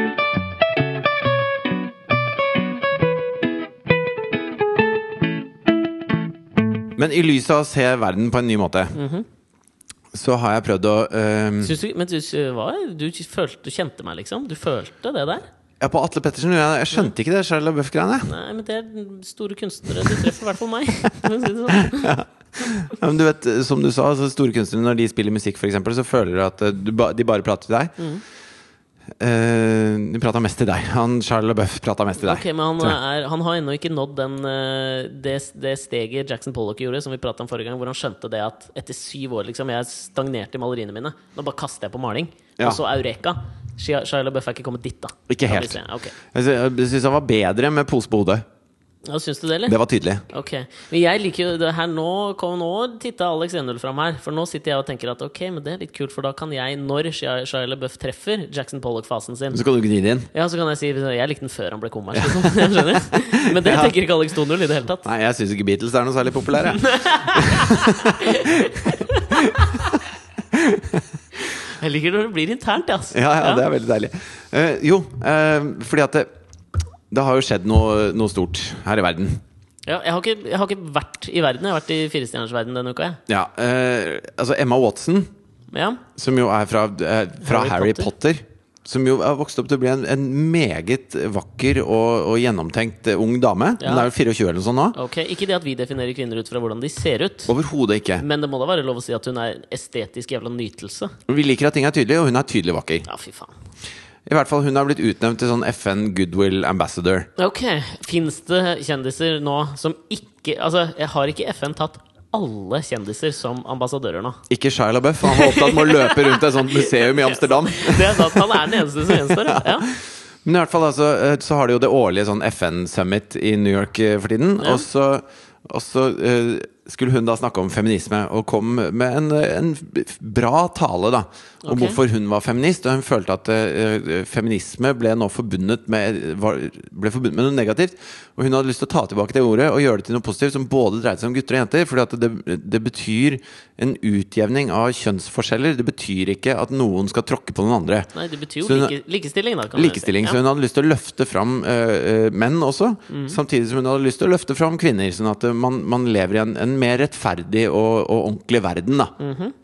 Men i lys av å se verden på en ny måte, Mhm. så har jeg prøvd å um... Du, men du, hva? Du, følte, du kjente meg, liksom? Du følte det der? Ja, på Atle Pettersen jeg, jeg skjønte ikke det Charlie LaBeouf-greiene. Nei, men det er store kunstnere. Du treffer i hvert fall meg. sånn. (laughs) Ja, men du vet, som du sa, altså store kunstnere når de spiller musikk, eksempel, så føler du at eh, du, ba- de bare prater til deg. Mm. Eh, de prata mest til deg. Han Charles LaBeouf prata mest til deg. Ok, men han, er, han har ennå ikke nådd den, eh, det, det steget Jackson Pollock gjorde, som vi pratet om forrige gang, hvor han skjønte det at etter syv år liksom, Jeg stagnerte i maleriene mine. Nå bare kaster jeg på maling. Ja. Og så Eureka. Shia Shia LaBeouf er ikke kommet dit, da. Ikke helt. Jeg syns han var bedre med pose på hodet. Ja, Syns du det, eller? Det var tydelig. Ok, Men jeg liker jo det her nå Kom nå titta Alex 1-0 fram her. For nå sitter jeg og tenker at ok, men det er litt kult, for da kan jeg, når Shia LaBeouf treffer Jackson Pollock-fasen sin Så kan du gni inn. Ja, så kan jeg si Jeg likte den før han ble kommers. Liksom. (laughs) Men det Ja. tenker ikke Alex 2-0 i det hele tatt. Nei, jeg syns ikke Beatles er noe særlig populære. (laughs) Jeg liker når det blir internt, altså. Ja, ja, det er veldig deilig. Uh, jo, uh, fordi at det, det har jo skjedd noe, noe stort her i verden. Ja, jeg, har ikke, jeg har ikke vært i verden. Jeg har vært i firestjerners verden denne uka. Jeg. Ja, eh, altså Emma Watson, Ja. som jo er fra, eh, fra Harry Harry, Potter. Potter. Som jo har vokst opp til å bli en, en meget vakker og, og gjennomtenkt eh, ung dame. Ja. Hun er jo 24 eller noe sånt nå. Ok, Ikke det at vi definerer kvinner ut fra hvordan de ser ut. Overhodet ikke. Men det må da være lov å si at hun er estetisk jævla nytelse. Vi liker at ting er tydelig, og hun er tydelig vakker. Ja, fy faen. I hvert fall Hun har blitt utnevnt til sånn FN Goodwill Ambassador. Ok, Fins det kjendiser nå som ikke Altså, jeg har ikke FN tatt alle kjendiser som ambassadører nå. Ikke Shia LaBeouf, han var opptatt med å løpe rundt et sånt museum i Amsterdam. Det er sant, Han er den eneste som gjenstår. ja. Ja. Men i hvert fall altså, eh, så har de jo det årlige sånn FN-summit i New York eh, for tiden. Ja. Og så, og så eh, skulle hun da snakke om feminisme, og kom med en, en bra tale da om okay. hvorfor hun var feminist. Og hun følte at uh, feminisme ble nå forbundet med, var, ble forbundet med noe negativt. Og hun hadde lyst til å ta tilbake det ordet og gjøre det til noe positivt som både dreide seg om gutter og jenter. At det, det betyr en utjevning av kjønnsforskjeller. Det betyr ikke at noen skal tråkke på noen andre. Nei, det betyr jo hun- like, likestilling, da. Likestilling. Si. Så hun hadde lyst til å løfte fram uh, menn også. Mm. Samtidig som hun hadde lyst til å løfte fram kvinner. Sånn at man, man lever i en, en mer rettferdig og, og ordentlig verden. Da. Mhm.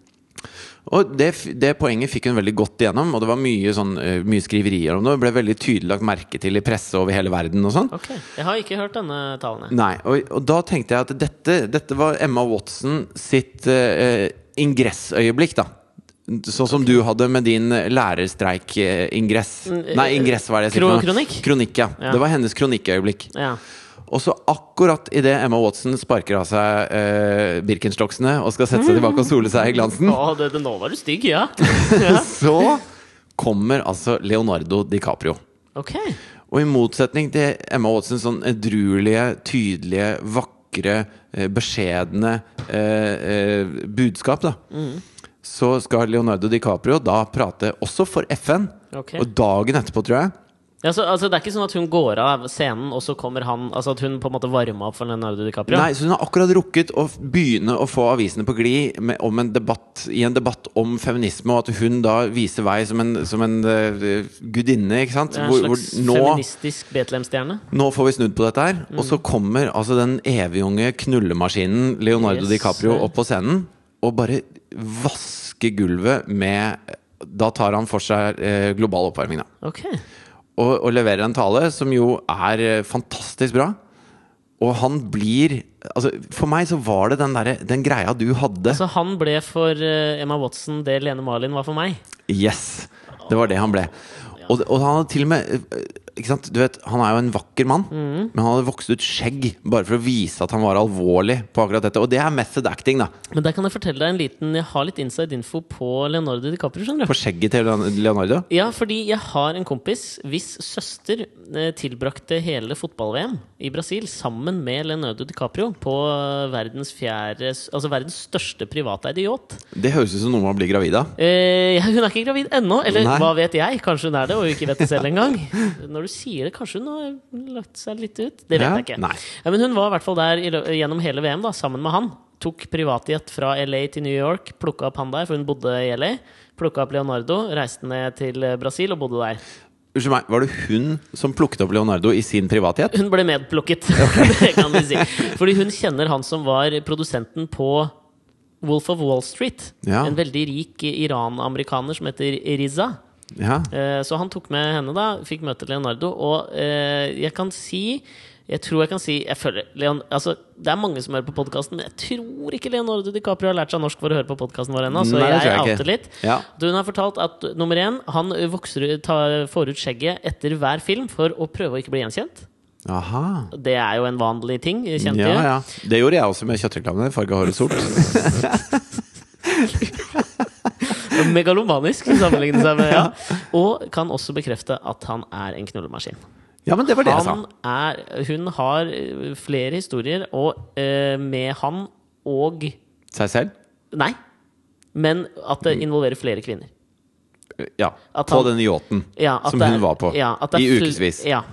Og det, det poenget fikk hun veldig godt igjennom, og det var mye, sånn, eh, mye skriverier om det. Det ble veldig tydelig lagt merke til i presse over hele verden. og sånn Ok, Jeg har ikke hørt denne talen. Nei, og, og da tenkte jeg at dette, dette var Emma Watson sitt uh, ingressøyeblikk, da. Sånn som du hadde med din lærerstreik-ingress. Mm, eh, Nei, ingress, hva er det jeg kro- kronikk? Kronikk, ja. Ja. Det var hennes kronikkøyeblikk. Ja. Og så akkurat idet Emma Watson sparker av seg eh, Birkenstocksene og skal sette seg tilbake og sole seg i glansen, Å, det, det, nå var du stygg, ja. (laughs) ja. så kommer altså Leonardo DiCaprio. Okay. Og i motsetning til Emma Watson sånn edruelige, tydelige, vakre, eh, beskjedne eh, eh, budskap, da. Så skal Leonardo DiCaprio da prate også for FN. Okay. Og dagen etterpå, tror jeg, Ja, så, altså, det er ikke sånn at hun går av scenen, og så kommer han Altså at hun på en måte varmer opp for Leonardo DiCaprio? Nei, så hun har akkurat rukket å begynne å få avisene på glid med, om en debatt, i en debatt om feminisme, og at hun da viser vei som en, som en uh, gudinne, ikke sant? En Hvor- hvor slags nå, feministisk Betlehem-stjerne? nå får vi snudd på dette her. Og Mm. så kommer altså den evigunge knullemaskinen Leonardo Yes, DiCaprio opp på scenen og bare vasker vaske gulvet med Da tar han for seg eh, global oppvarming, da. Ok. Og, og leverer en tale som jo er eh, fantastisk bra. Og han blir Altså, for meg så var det den, der, den greia du hadde. Så han ble for eh, Emma Watson det Lene Marlin var for meg? Yes! Det var det han ble. Og, og han hadde til og med eh? Du vet, Han er jo en vakker mann, Mm. men han hadde vokst ut skjegg bare for å vise at han var alvorlig på akkurat dette. Og det er method acting, da. Men der kan jeg fortelle deg en liten Jeg har litt inside info på Leonardo DiCaprio. skjønner du På skjegget til Leonardo. Ja, fordi jeg har en kompis hvis søster eh, tilbrakte hele fotball-VM i Brasil sammen med Leonardo DiCaprio på verdens fjerde Altså verdens største privateide yacht. Det høres ut som noe man blir gravid av. Eh, hun er ikke gravid ennå, eller Nei. hva vet jeg? Kanskje hun er det, og ikke vet det selv engang. (laughs) Når du sier det, kanskje hun har lagt seg litt ut? Det vet Ja, jeg ikke. Ja, men hun var i hvert fall der gjennom hele VM, da, sammen med han. Tok privatjet fra LA til New York, plukka opp han der, for hun bodde i LA. Plukka opp Leonardo, reiste ned til eh, Brasil og bodde der. Unnskyld meg, Var det hun som plukket opp Leonardo i sin privatjet? Hun ble medplukket, (laughs) det kan vi si. Fordi hun kjenner han som var produsenten på Wolf of Wall Street. Ja. En veldig rik Iran-amerikaner som heter Riza. Ja. Eh, Så han tok med henne, da. Fikk møte Leonardo. Og eh, jeg kan si Jeg tror jeg kan si jeg føler, Leon, altså, Det er mange som hører på podkasten, men jeg tror ikke Leonardo DiCaprio har lært seg norsk for å høre på podkasten vår ennå. Så Nei, jeg jeg outer litt. Ja. Du, Hun har fortalt at nummer én, han vokser, tar, får ut skjegget etter hver film for å prøve å ikke bli gjenkjent. Aha. Det er jo en vanlig ting. Kjente Ja, ja. Det gjorde jeg også med kjøttreklamene. Farga håret sort. (laughs) (laughs) Megalomanisk sammenligne seg med. (laughs) Ja. Og kan også bekrefte at han er en knullemaskin. Ja, men det var det jeg sa. Er, hun har eh, flere historier, og eh, med han og Seg selv? Nei. Men at det involverer flere kvinner. Ja. At På han- den yachten Ja, som er- hun var på. ja, I ukevis. Ja.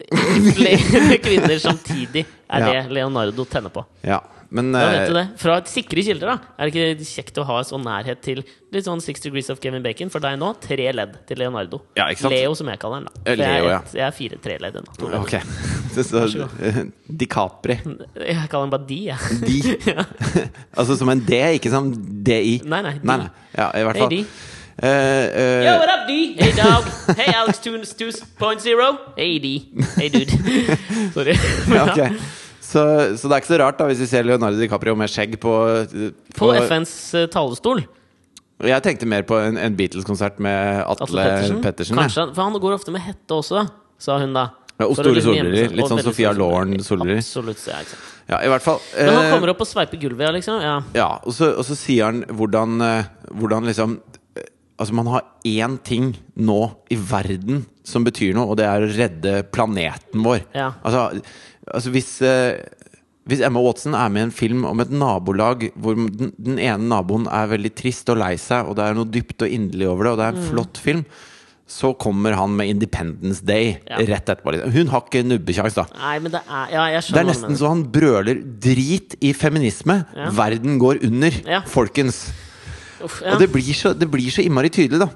(laughs) Flere kvinner samtidig er det Leonardo tenner på. Ja. Men Da vet du eh, det. Fra et sikre kilder, da. Er det ikke kjekt å ha sånn nærhet til litt sånn Six Degrees of Kevin Bacon? For deg nå, tre ledd til Leonardo. Ja? Leo, som jeg kaller han. da. Eh, For jeg, Leo, er ja. et, jeg er fire tre ledd ennå. Ok. (laughs) Så, eh, DiCapri. Jeg kaller han bare de, jeg. (laughs) De. (laughs) altså som en D, ikke som DI. Nei, nei, nei, nei. Ja, i hvert fall. Hey, Uh, uh, Yo, what up, D? Hey, dog. Hey, Alex 2.0. Hey, D. Hey, dude. Sorry. ja, ok. Så, så det er ikke så rart da hvis vi ser Leonardo DiCaprio med skjegg på På FNs eh, talerstol. Jeg tenkte mer på en, en Beatles-konsert med Atle, Atle Pettersen. Pettersen. Kanskje, for han går ofte med hette også, sa hun da. Ja, og store solbriller. Litt sånn Sofia Lauren-solbriller. Absolutt. Ja, ikke sant. Ja, i hvert fall. Men han eh, kommer opp og sveiper gulvet, liksom. Ja. Ja, og så, og så sier han hvordan, eh, hvordan liksom eh, Altså, man har én ting nå i verden som betyr noe, og det er å redde planeten vår. Ja. Altså, altså hvis eh, hvis Emma Watson er med i en film om et nabolag hvor den, den ene naboen er veldig trist og lei seg, og det er noe dypt og inderlig over det, og det er en Mm. flott film, så kommer han med Independence Day Ja. rett etterpå. liksom. Hun har ikke nubbekjangs, da. Nei, men det er Ja, Det er nesten så han brøler 'drit i feminisme'. Ja. Verden går under, folkens. Uff, ja. Og det blir, så, det blir så innmari tydelig, da.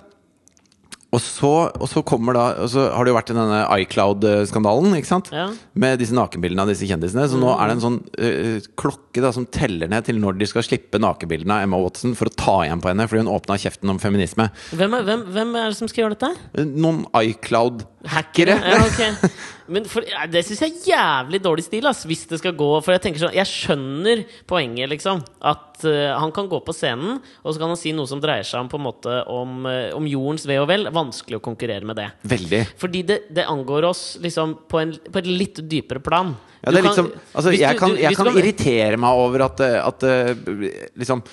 Og så, og så kommer da Og så har det jo vært denne iCloud-skandalen, ikke sant? Ja. Med disse nakenbildene av disse kjendisene. Så nå er det en sånn uh, klokke da som teller ned til når de skal slippe nakenbildene av Emma Watson for å ta igjen på henne fordi hun åpna kjeften om feminisme. Hvem, er, hvem, hvem er det som skal gjøre dette? Eh, Noen iCloud-hackere. Ja, ok. (laughs) Men for, det syns jeg er jævlig dårlig stil, ass, hvis det skal gå For jeg tenker sånn Jeg skjønner poenget, liksom. At uh, han kan gå på scenen, og så kan han si noe som dreier seg om på en måte om, eh, om jordens ve og vel. Vanskelig å konkurrere med det. Veldig. Fordi det, det angår oss liksom på, en, på et litt dypere plan. Ja, det er liksom, altså, jeg kan, jeg kan irritere meg over at, eh, at liksom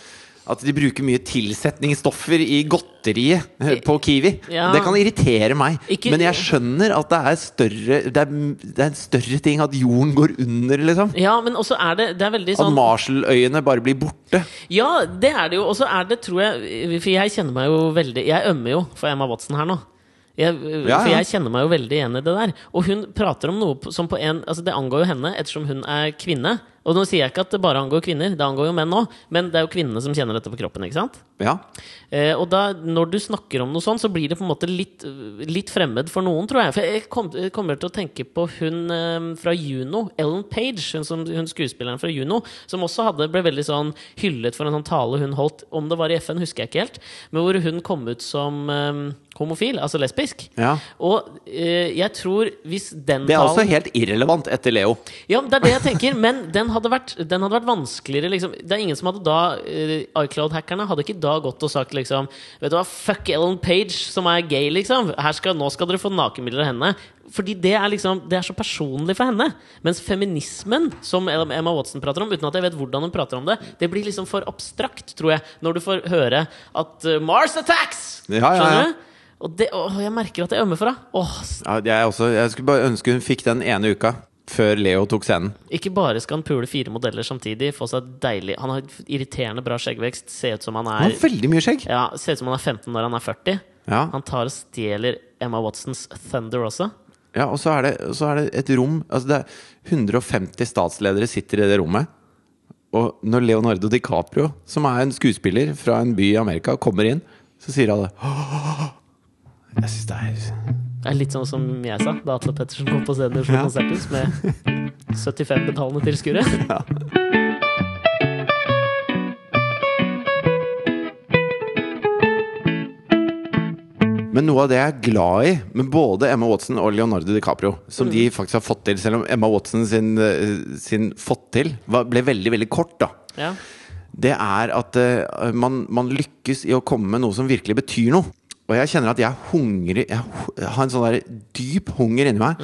at de bruker mye tilsetningsstoffer i godteriet eh, på Kiwi. Ja. Det kan irritere meg. Ikke- Men jeg skjønner at det er større Det er, det er en større ting at jorden går under, liksom. Ja, men også er det Det er veldig At sånn Marshalløyene bare blir borte. Ja, det er det jo. Og så er det, tror jeg For jeg kjenner meg jo veldig Jeg ømmer jo for Emma Watson her nå. Jeg, For jeg kjenner meg jo veldig igjen i det der. Og hun prater om noe som på en Altså Det angår jo henne, ettersom hun er kvinne. Og nå sier jeg ikke at det bare angår kvinner, det angår jo menn òg, men det er jo kvinnene som kjenner dette på kroppen. ikke sant? Ja. Eh, og da, når du snakker om noe sånt, så blir det på en måte litt, litt fremmed for noen, tror jeg. For jeg kom, jeg kommer til å tenke på hun eh, fra Juno, Ellen Page, hun, som, hun skuespilleren fra Juno, som også hadde, ble veldig sånn hyllet for en sånn tale hun holdt, om det var i FN, husker jeg ikke helt, men hvor hun kom ut som eh, homofil, altså lesbisk. ja. Og eh, jeg tror hvis den Det er også helt irrelevant etter Leo. ja, det er det jeg tenker, men den hadde vært, den hadde vært vanskeligere liksom. Det er ingen som hadde da eh, iCloud-hackerne hadde ikke da gått og sagt liksom Vet du hva, fuck Ellen Page, som er gay, liksom. Skal, nå skal dere få nakenbilder av henne. Fordi det er liksom Det er så personlig for henne. Mens feminismen, som Emma Watson prater om, uten at jeg vet hvordan hun prater om det, det blir liksom for abstrakt, tror jeg, når du får høre at uh, Mars attacks! Ja, ja, ja. Skjønner du? Og det, å, jeg merker at jeg ømmer for henne. Ja, jeg, jeg skulle bare ønske hun fikk den ene uka før Leo tok scenen. Ikke bare skal han pule fire modeller samtidig, få seg deilig Han har irriterende bra skjeggvekst, ser ut som han er Han har veldig mye skjegg. ja, Ser ut som han er 15 når han er 40. Ja, Han tar og stjeler Emma Watsons Thunder også. ja og så er, det, så er det et rom Altså det er 150 statsledere sitter i det rommet. Og når Leonardo DiCaprio, som er en skuespiller fra en by i Amerika, kommer inn, så sier alle Jeg syns det er Det er litt sånn som jeg sa da Atle Pettersen kom på scenen i Oslo Ja. Konserthus med 75 betalende tilskuere. (laughs) Men noe av det jeg er glad i med både Emma Watson og Leonardo DiCaprio, som de faktisk har fått til, selv om Emma Watson sin, eh, sin fått til var, ble veldig, veldig kort, da. Ja. Det er at uh, man, man lykkes i å komme med noe som virkelig betyr noe. Og jeg kjenner at jeg hungrer Jeg har en sånn der dyp hunger inni meg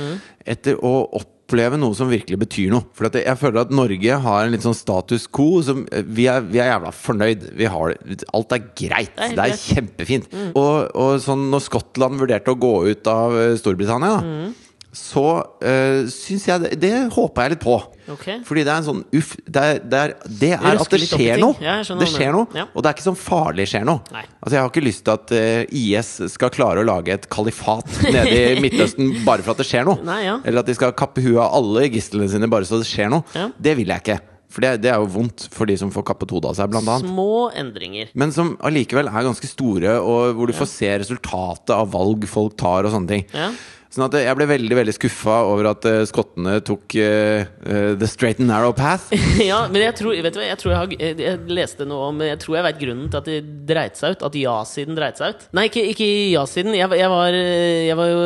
etter å oppleve noe som virkelig betyr noe. For at jeg føler at Norge har en litt sånn status quo som eh, Vi er, vi er jævla fornøyd. Vi har, det- alt er greit. Det er Det er kjempefint. kjempefint. Og, og sånn når Skottland vurderte å gå ut av eh, Storbritannia, da, så uh, syns jeg det, det håper jeg litt på. Okay. Fordi det er en sånn uff Det er, det er, det er at det skjer noe. Ja, det skjer noe. Ja. Og det er ikke sånn farlig skjer noe. Nei. Altså Jeg har ikke lyst til at uh, IS skal klare å lage et kalifat (laughs) nede i Midtøsten bare for at det skjer noe. Nei, ja. Eller at de skal kappe huet av alle gislene sine bare så det skjer noe. Ja. Det vil jeg ikke. For det, det er jo vondt for de som får kappet hodet av seg, blant annet. Små endringer. Men som allikevel er ganske store, og hvor du får se resultatet av valg folk tar og sånne ting. Ja. Sånn at jeg ble veldig veldig skuffa over at eh, skottene tok uh, the straight and narrow path. (laughs) ja, men jeg tror, vet du hva, jeg tror jeg, har, jeg, leste noe om Jeg tror jeg vet grunnen til at de dreit seg ut. At ja-siden dreit seg ut. Nei, ikke, ikke ja-siden. Jeg, jeg, var, jeg var jo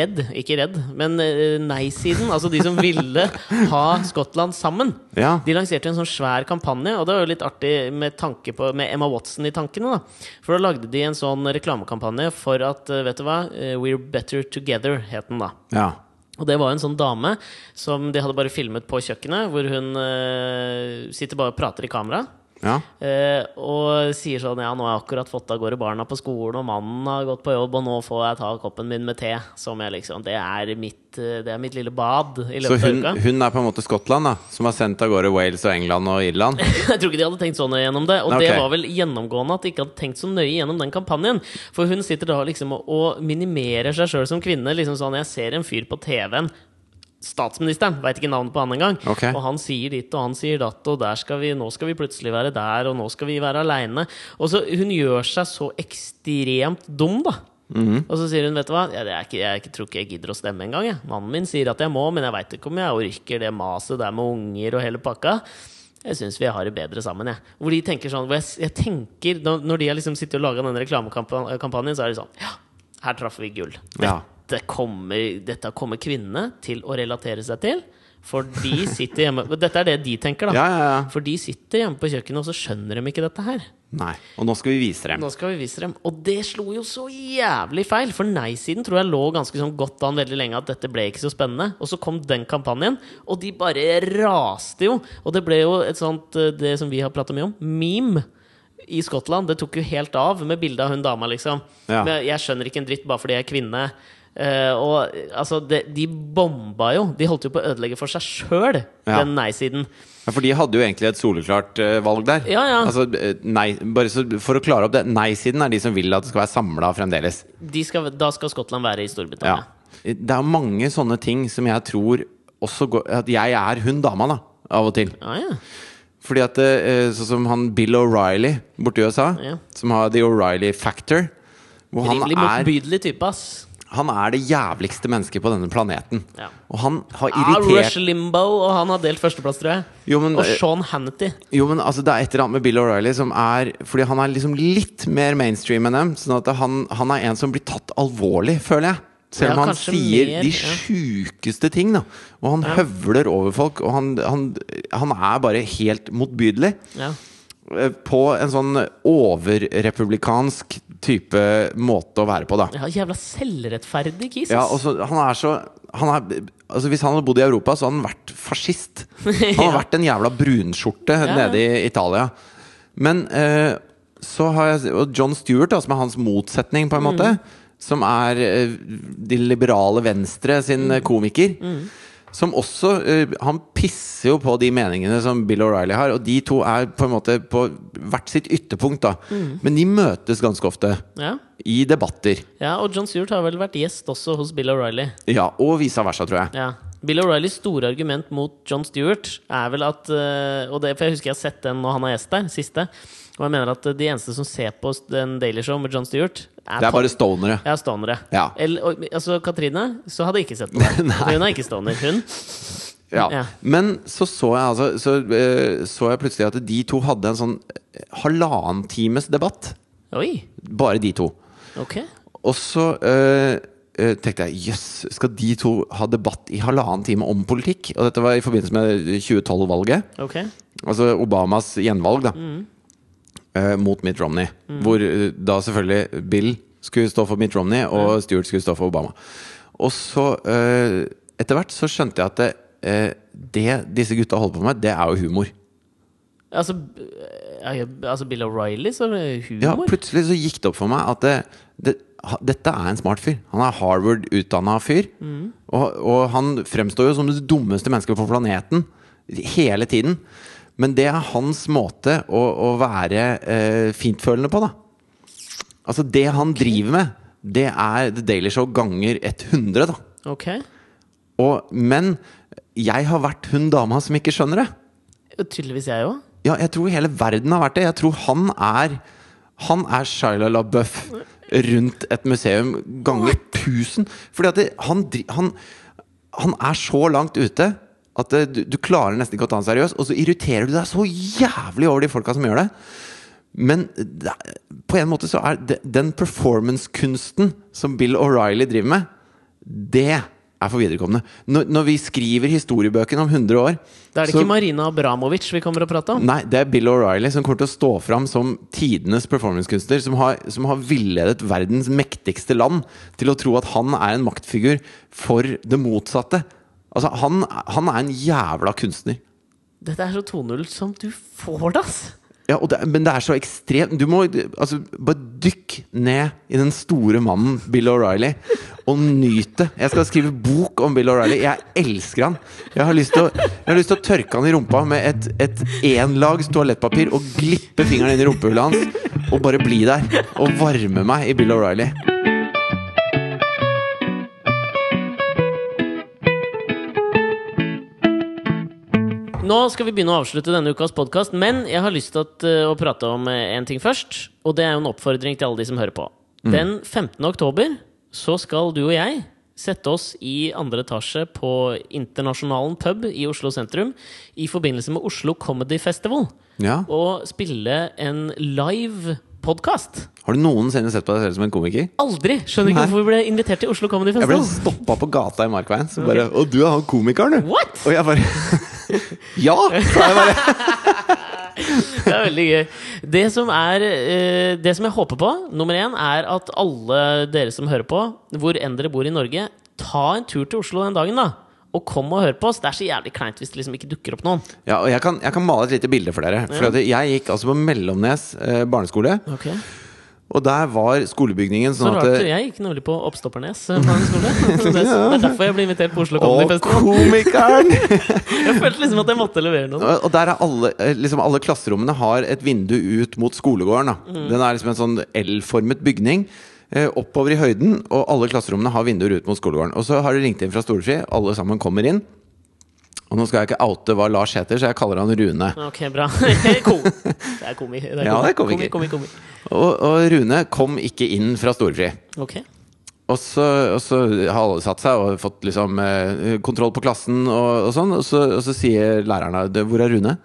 redd. Ikke redd, men nei-siden. Altså de som ville ha Skottland sammen. Ja. De lanserte en sånn svær kampanje, og det var jo litt artig med, tanke på, med Emma Watson i tankene. da For da lagde de en sånn reklamekampanje for at Vet du hva? We're Better Together, het den da. ja. Og det var en sånn dame som de hadde bare filmet på kjøkkenet, hvor hun uh, sitter bare og prater i kamera. Ja. eh, og sier sånn Ja, nå har jeg akkurat fått av gårde barna på skolen, og mannen har gått på jobb, og nå får jeg ta koppen min med te. Som jeg liksom Det er mitt, eh, det er mitt lille bad i Så løpet hun, av uka. hun er på en måte Skottland, da, som har sendt av gårde Wales og England og Irland? (laughs) Jeg tror ikke de hadde tenkt så nøye gjennom det. Og okay. det var vel gjennomgående at de ikke hadde tenkt så nøye gjennom den kampanjen. For hun sitter da liksom og, og minimerer seg sjøl som kvinne. Liksom sånn Jeg ser en fyr på TV-en. Statsministeren, veit ikke navnet på han engang. Okay. Og han sier ditt, og han sier datt, og skal vi, nå skal vi plutselig være der, og nå skal vi være aleine. Hun gjør seg så ekstremt dum, da. Mhm. Og så sier hun, vet du hva, jeg, ikke, jeg tror ikke jeg gidder å stemme engang. jeg. Mannen min sier at jeg må, men jeg veit ikke om jeg orker det maset der med unger og hele pakka. Jeg syns vi har det bedre sammen, jeg. Hvor de tenker sånn jeg, jeg tenker, Når de har liksom sittet og laga den reklamekampanjen, så er de sånn Ja, her traff vi gull. Ja. Dette kommer, dette kommer kvinnene til å relatere seg til. For de sitter hjemme Dette er det de tenker, da. Ja, ja, ja. For de sitter hjemme på kjøkkenet, og så skjønner de ikke dette her. Nei. Og nå skal vi vise dem. Nå skal vi vise dem. Og det slo jo så jævlig feil! For nei-siden tror jeg lå ganske sånn godt an veldig lenge at dette ble ikke så spennende. Og så kom den kampanjen, og de bare raste jo! Og det ble jo et sånt, eh, det som vi har prata mye om, meme. I Skottland. Det tok jo helt av med bildet av hun dama, liksom. Ja. Men jeg skjønner ikke en dritt bare fordi jeg er kvinne. Eh, og altså, de, de bomba jo. De holdt jo på å ødelegge for seg sjøl, Ja. den nei-siden. Ja, For de hadde jo egentlig et soleklart uh, valg der. Ja, ja. Altså, eh, nei, bare så, for å klare opp det Nei-siden er de som vil at det skal være samla fremdeles. De skal, da skal Skottland være i Ja. Storbritannia. Det er mange sånne ting som jeg tror også går At jeg er hun dama, da. av og til. Ja, ja. Fordi at uh, Sånn som han Bill O'Reilly borte i USA, Ja. som har The O'Reilly Factor. Hvor han Rimelig er, motbydelig type, ass. Han er det jævligste mennesket på denne planeten. Ja. Og han har Ah, irritert Rush Limbo, og han har delt førsteplass, tror jeg. Jo, men, og eh, Sean Hannity. Jo, men altså, det er et eller annet med Bill O'Reilly som er Fordi han er liksom litt mer mainstream enn dem. Sånn at han, han er en som blir tatt alvorlig, føler jeg. Selv om Ja, han sier mer, de ja. ting, da. Og han høvler over folk. Og han, han, han er bare helt motbydelig. Ja. eh, På en sånn overrepublikansk type måte å være på, da. ja, jævla selvrettferdig kis. Ja, ass. og så Han er så han er, altså Hvis han hadde bodd i Europa, så hadde han vært fascist. (laughs) Han hadde Ja. vært en jævla brunskjorte Ja. nede i Italia. Men eh, så har jeg Og John Stewart, da, som er hans motsetning, på en Mm. måte. Som er eh, de liberale venstre sin Mm. komiker. komiker. Som også eh, Han pisser jo på de meningene som Bill O'Reilly har, og de to er på en måte på hvert sitt ytterpunkt, da. Mm. Men de møtes ganske ofte. ja. I debatter. ja, og John Stewart har vel vært gjest også hos Bill O'Reilly. Ja, og vice versa, tror jeg. Ja. Bill O'Reillys store argument mot John Stewart er vel at eh, Og det, For jeg husker jeg har sett den når han er gjest der, siste. Og jeg mener at de eneste som ser på den Daily Show med John Stewart, Det er bare stonere. Ja, stonere. Ja. Eller, og, altså, Katrine så hadde jeg ikke sett på det. (laughs) Hun er ikke stoner. Hun. Ja. Ja. Men så så jeg altså så, uh, så jeg plutselig at de to hadde en sånn eh, halvannen times debatt. Oi! Bare de to. Ok. Og så uh, tenkte jeg jøss, skal de to ha debatt i halvannen time om politikk? Og dette var i forbindelse med 2012-valget. ok Altså Obamas gjenvalg, da. Mm. Eh, mot Mitt Romney. Hvor uh, da selvfølgelig Bill skulle stå for Mitt Romney, og Stuart skulle stå for Obama. Og så, uh, etter hvert, så skjønte jeg at det, det disse gutta holder på med, det er jo humor. Altså, altså Bill O'Reilly, så er humor? Ja, plutselig så gikk det opp for meg at det, det, ha- dette er en smart fyr. Han er Harvard-utdanna fyr. Og, og han fremstår jo som det dummeste mennesket på planeten hele tiden. Men det er hans måte å, å være eh, fintfølende på, da. Altså, det han driver med, det er The Daily Show ganger 100, da. Okay. Og, men jeg har vært hun dama som ikke skjønner det. Tydeligvis jeg òg. Ja, jeg tror hele verden har vært det. Jeg tror han er Han er Shia LaBeouf rundt et museum ganger 1000. Fordi at det, han, han, han er så langt ute at du, du klarer nesten ikke å ta den seriøst. Og så irriterer du deg så jævlig over de folka som gjør det. Men det, på en måte så er det, den performance-kunsten som Bill O'Reilly driver med, det er for viderekomne. Når, når vi skriver historiebøkene om 100 år Da er det så- ikke Marina Abramovic vi kommer å prate om. Nei, det er Bill O'Reilly som kommer til å stå fram som tidenes performancekunstner. Som har, som har villedet verdens mektigste land til å tro at han er en maktfigur for det motsatte. Altså, han, han er en jævla kunstner. Dette er så 2-0 som du får det, ass! Ja, det, men det er så ekstremt Du må altså, bare dykke ned i den store mannen Bill O'Reilly og nyte. Jeg skal skrive bok om Bill O'Reilly. Jeg elsker han. Jeg har lyst til å, jeg har lyst til å tørke han i rumpa med et, et enlags toalettpapir og glippe fingeren inn i rumpehullet hans og bare bli der og varme meg i Bill O'Reilly. Nå skal vi begynne å avslutte denne ukas podkast, men jeg har lyst til at, eh, å prate om eh, en ting først. Og det er jo en oppfordring til alle de som hører på. Den 15. oktober så skal du og jeg sette oss i andre etasje på Internasjonalen pub i Oslo sentrum i forbindelse med Oslo Comedy Festival. Ja. Og spille en live podkast. Har du noensinne sett på deg selv som en komiker? Aldri! Skjønner ikke Nei. hvorfor vi ble invitert til Oslo Comedy Jeg ble Festival. stoppa på gata i Markveien. Så bare 'Å, du er han komikeren, du!' What?! Og jeg bare Ja! Så jeg bare (laughs) Det er veldig gøy. Det som, er, eh, det som jeg håper på, nummer én, er at alle dere som hører på, hvor enn dere bor i Norge, ta en tur til Oslo den dagen, da. Og kom og hør på oss. Det er så jævlig kleint hvis det liksom ikke dukker opp noen. Ja, og jeg kan, jeg kan male et lite bilde for dere. For ja. jeg gikk altså på Mellomnes eh, barneskole. Og der var skolebygningen sånn Så sånn rart. at Jeg gikk nemlig på Oppstoppernes eh, barneskole. (laughs) Det det er derfor jeg ble invitert på Oslo Comedy Festival. Og komikeren! (laughs) Jeg følte liksom at jeg måtte levere noe. Og og der er alle, eh, liksom alle klasserommene har et vindu ut mot skolegården. Da. Mm. Den er liksom en sånn L-formet bygning. Eh, Oppover i høyden, og alle klasserommene har vinduer ut mot skolegården. Og så har det ringt inn fra Storefri, alle sammen kommer inn. Og nå skal jeg ikke oute hva Lars heter, så jeg kaller han Rune. Ok, bra. (laughs) (laughs) Det er komi. Det Ja, det er komiker. Komi, komi, komi. Og, og Rune kom ikke inn fra storefri. Okay. Og så, og så har alle satt seg og fått liksom eh, kontroll på klassen og, og sånn. Og så, og så sier lærerne 'Hvor er Rune?'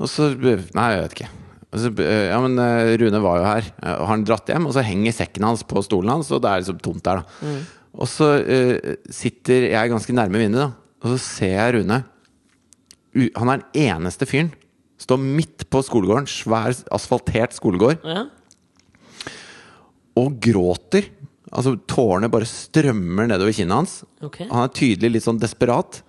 Og så Nei, jeg vet ikke. Så, eh, ja, men eh, Rune var jo her. Eh, Og har han dratt hjem? Og så henger sekken hans på stolen hans, og det er liksom tomt der, da. Og så uh, sitter jeg ganske nærme vinduet, da. Og så ser jeg Rune. Han er den eneste fyren. Står midt på skolegården, svær asfaltert skolegård Ja. og gråter. Altså Tårene bare strømmer nedover kinnet hans. Okay. Han er tydelig litt sånn desperat.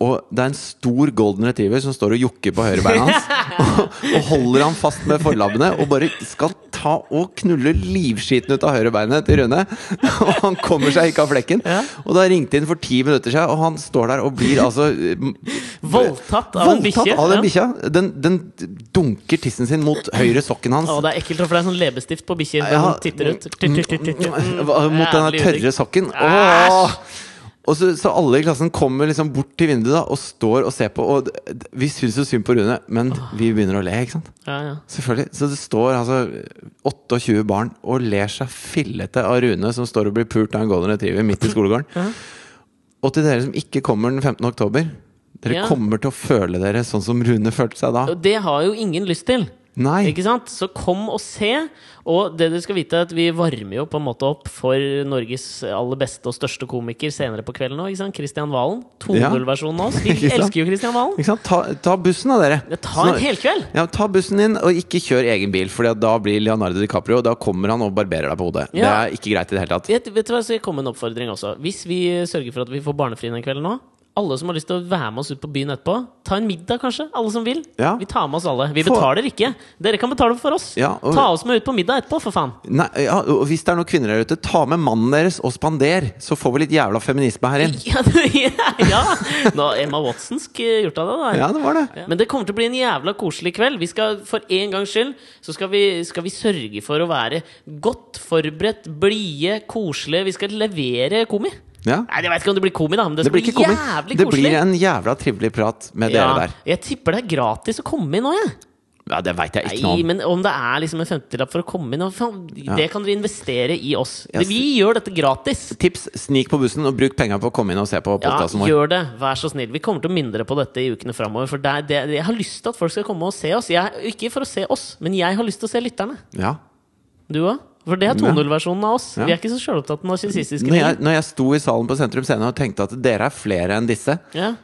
Og det er en stor golden retriever som står og jokker på høyrebeina hans. (laughs) og, og holder han fast med forlabbene og bare skal ta og knulle livskiten ut av høyrebeinet til Rune. (laughs) og han kommer seg ikke av flekken. Ja. Og da ringte inn for ti minutter siden, og han står der og blir altså Voldtatt av en bikkje. Av den bikkja. Den, den dunker tissen sin mot høyre sokken hans. Å, det er ekkelt, for det er sånn leppestift på bikkjer Ja. titter ut. Mot den tørre sokken. Åh! Og så, så alle i klassen kommer liksom bort til vinduet da og står og ser på. Og vi syns jo synd på Rune, men vi begynner å le, ikke sant? Ja, ja. Selvfølgelig. Så det står altså 28 barn og ler seg fillete av Rune som står og blir pult av en golden retriever midt i (laughs) skolegården. Og til dere som ikke kommer den 15. oktober, dere Ja. kommer til å føle dere sånn som Rune følte seg da. Det har jo ingen lyst til. Nei. Ikke sant? Så kom og se. Og det du skal vite er at vi varmer jo på en måte opp for Norges aller beste og største komiker senere på kvelden òg. Kristian Valen. 2.0-versjonen av oss. (laughs) Vi elsker jo Kristian Valen. Ta, ta bussen da, dere. Ja, Ta en helkveld! Ja, Ta bussen din, og ikke kjør egen bil, for da blir Leonardo DiCaprio og Da kommer han og barberer deg på hodet. Det er ikke greit i det hele tatt. Vet, vet du hva, så jeg kom med en oppfordring også. Hvis vi sørger for at vi får barnefri den kvelden nå alle som har lyst til å være med oss ut på byen etterpå, ta en middag, kanskje. Alle som vil. Ja. Vi tar med oss alle. Vi betaler ikke. Dere kan betale for oss. Ja, og- Ta oss med ut på middag etterpå, for faen. Nei, ja, og Hvis det er noen kvinner der ute, ta med mannen deres og spander, så får vi litt jævla feminisme her inn. Ja, (laughs) ja. Nå Emma Watsonsk gjort av det. Da. Ja, det var det. Men det kommer til å bli en jævla koselig kveld. Vi skal For en gangs skyld så skal vi, skal vi sørge for å være godt forberedt, blide, koselige. Vi skal levere komi. Ja. Nei, Jeg vet ikke om det blir komi, da, men det, Det blir bli ikke jævlig Det blir en jævla trivelig prat med ja, dere der. Jeg tipper det er gratis å komme inn nå, jeg. Ja, Det veit jeg ikke noe om. men om det er liksom en femtilapp for å komme inn Det kan dere investere i oss. Yes. Vi gjør dette gratis. Tips snik på bussen og bruk penga på å komme inn og se på Ja, podkasten vår. gjør det. Vær så snill. Vi kommer til å minne dere på dette i ukene framover. For det, det, jeg har lyst til at folk skal komme og se oss. Jeg, ikke for å se oss, men jeg har lyst til å se lytterne. Ja. Du òg? For det er 2.0-versjonen av oss. Ja. Vi er ikke så sjølopptatt narsissistiske Når jeg, når jeg sto i salen på Sentrum Scene og tenkte at dere er flere enn disse Ja.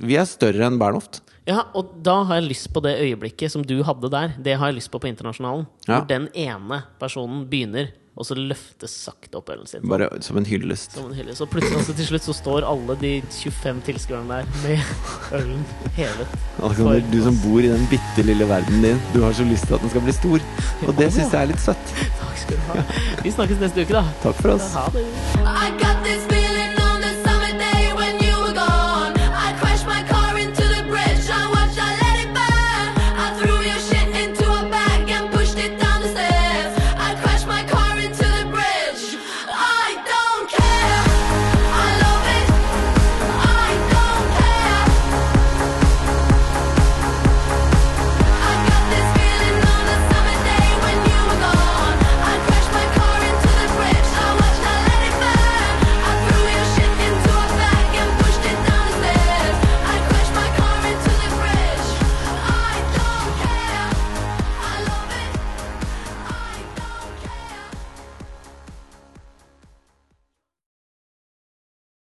Vi er større enn Bernhoft. ja, og da har jeg lyst på det øyeblikket som du hadde der. Det har jeg lyst på på Internasjonalen. Ja. Hvor den ene personen begynner, og så løftes sakte opp ølen sin. Bare som en hyllest. Som en hyllest. Så plutselig altså, til slutt så står alle de 25 tilskuerne der med ølen hevet. Alexander, du som bor i den bitte lille verden din, du har så lyst til at den skal bli stor. Og det syns jeg er litt søtt. Takk skal du ha. Vi snakkes neste uke, da. Takk for oss. Ha det.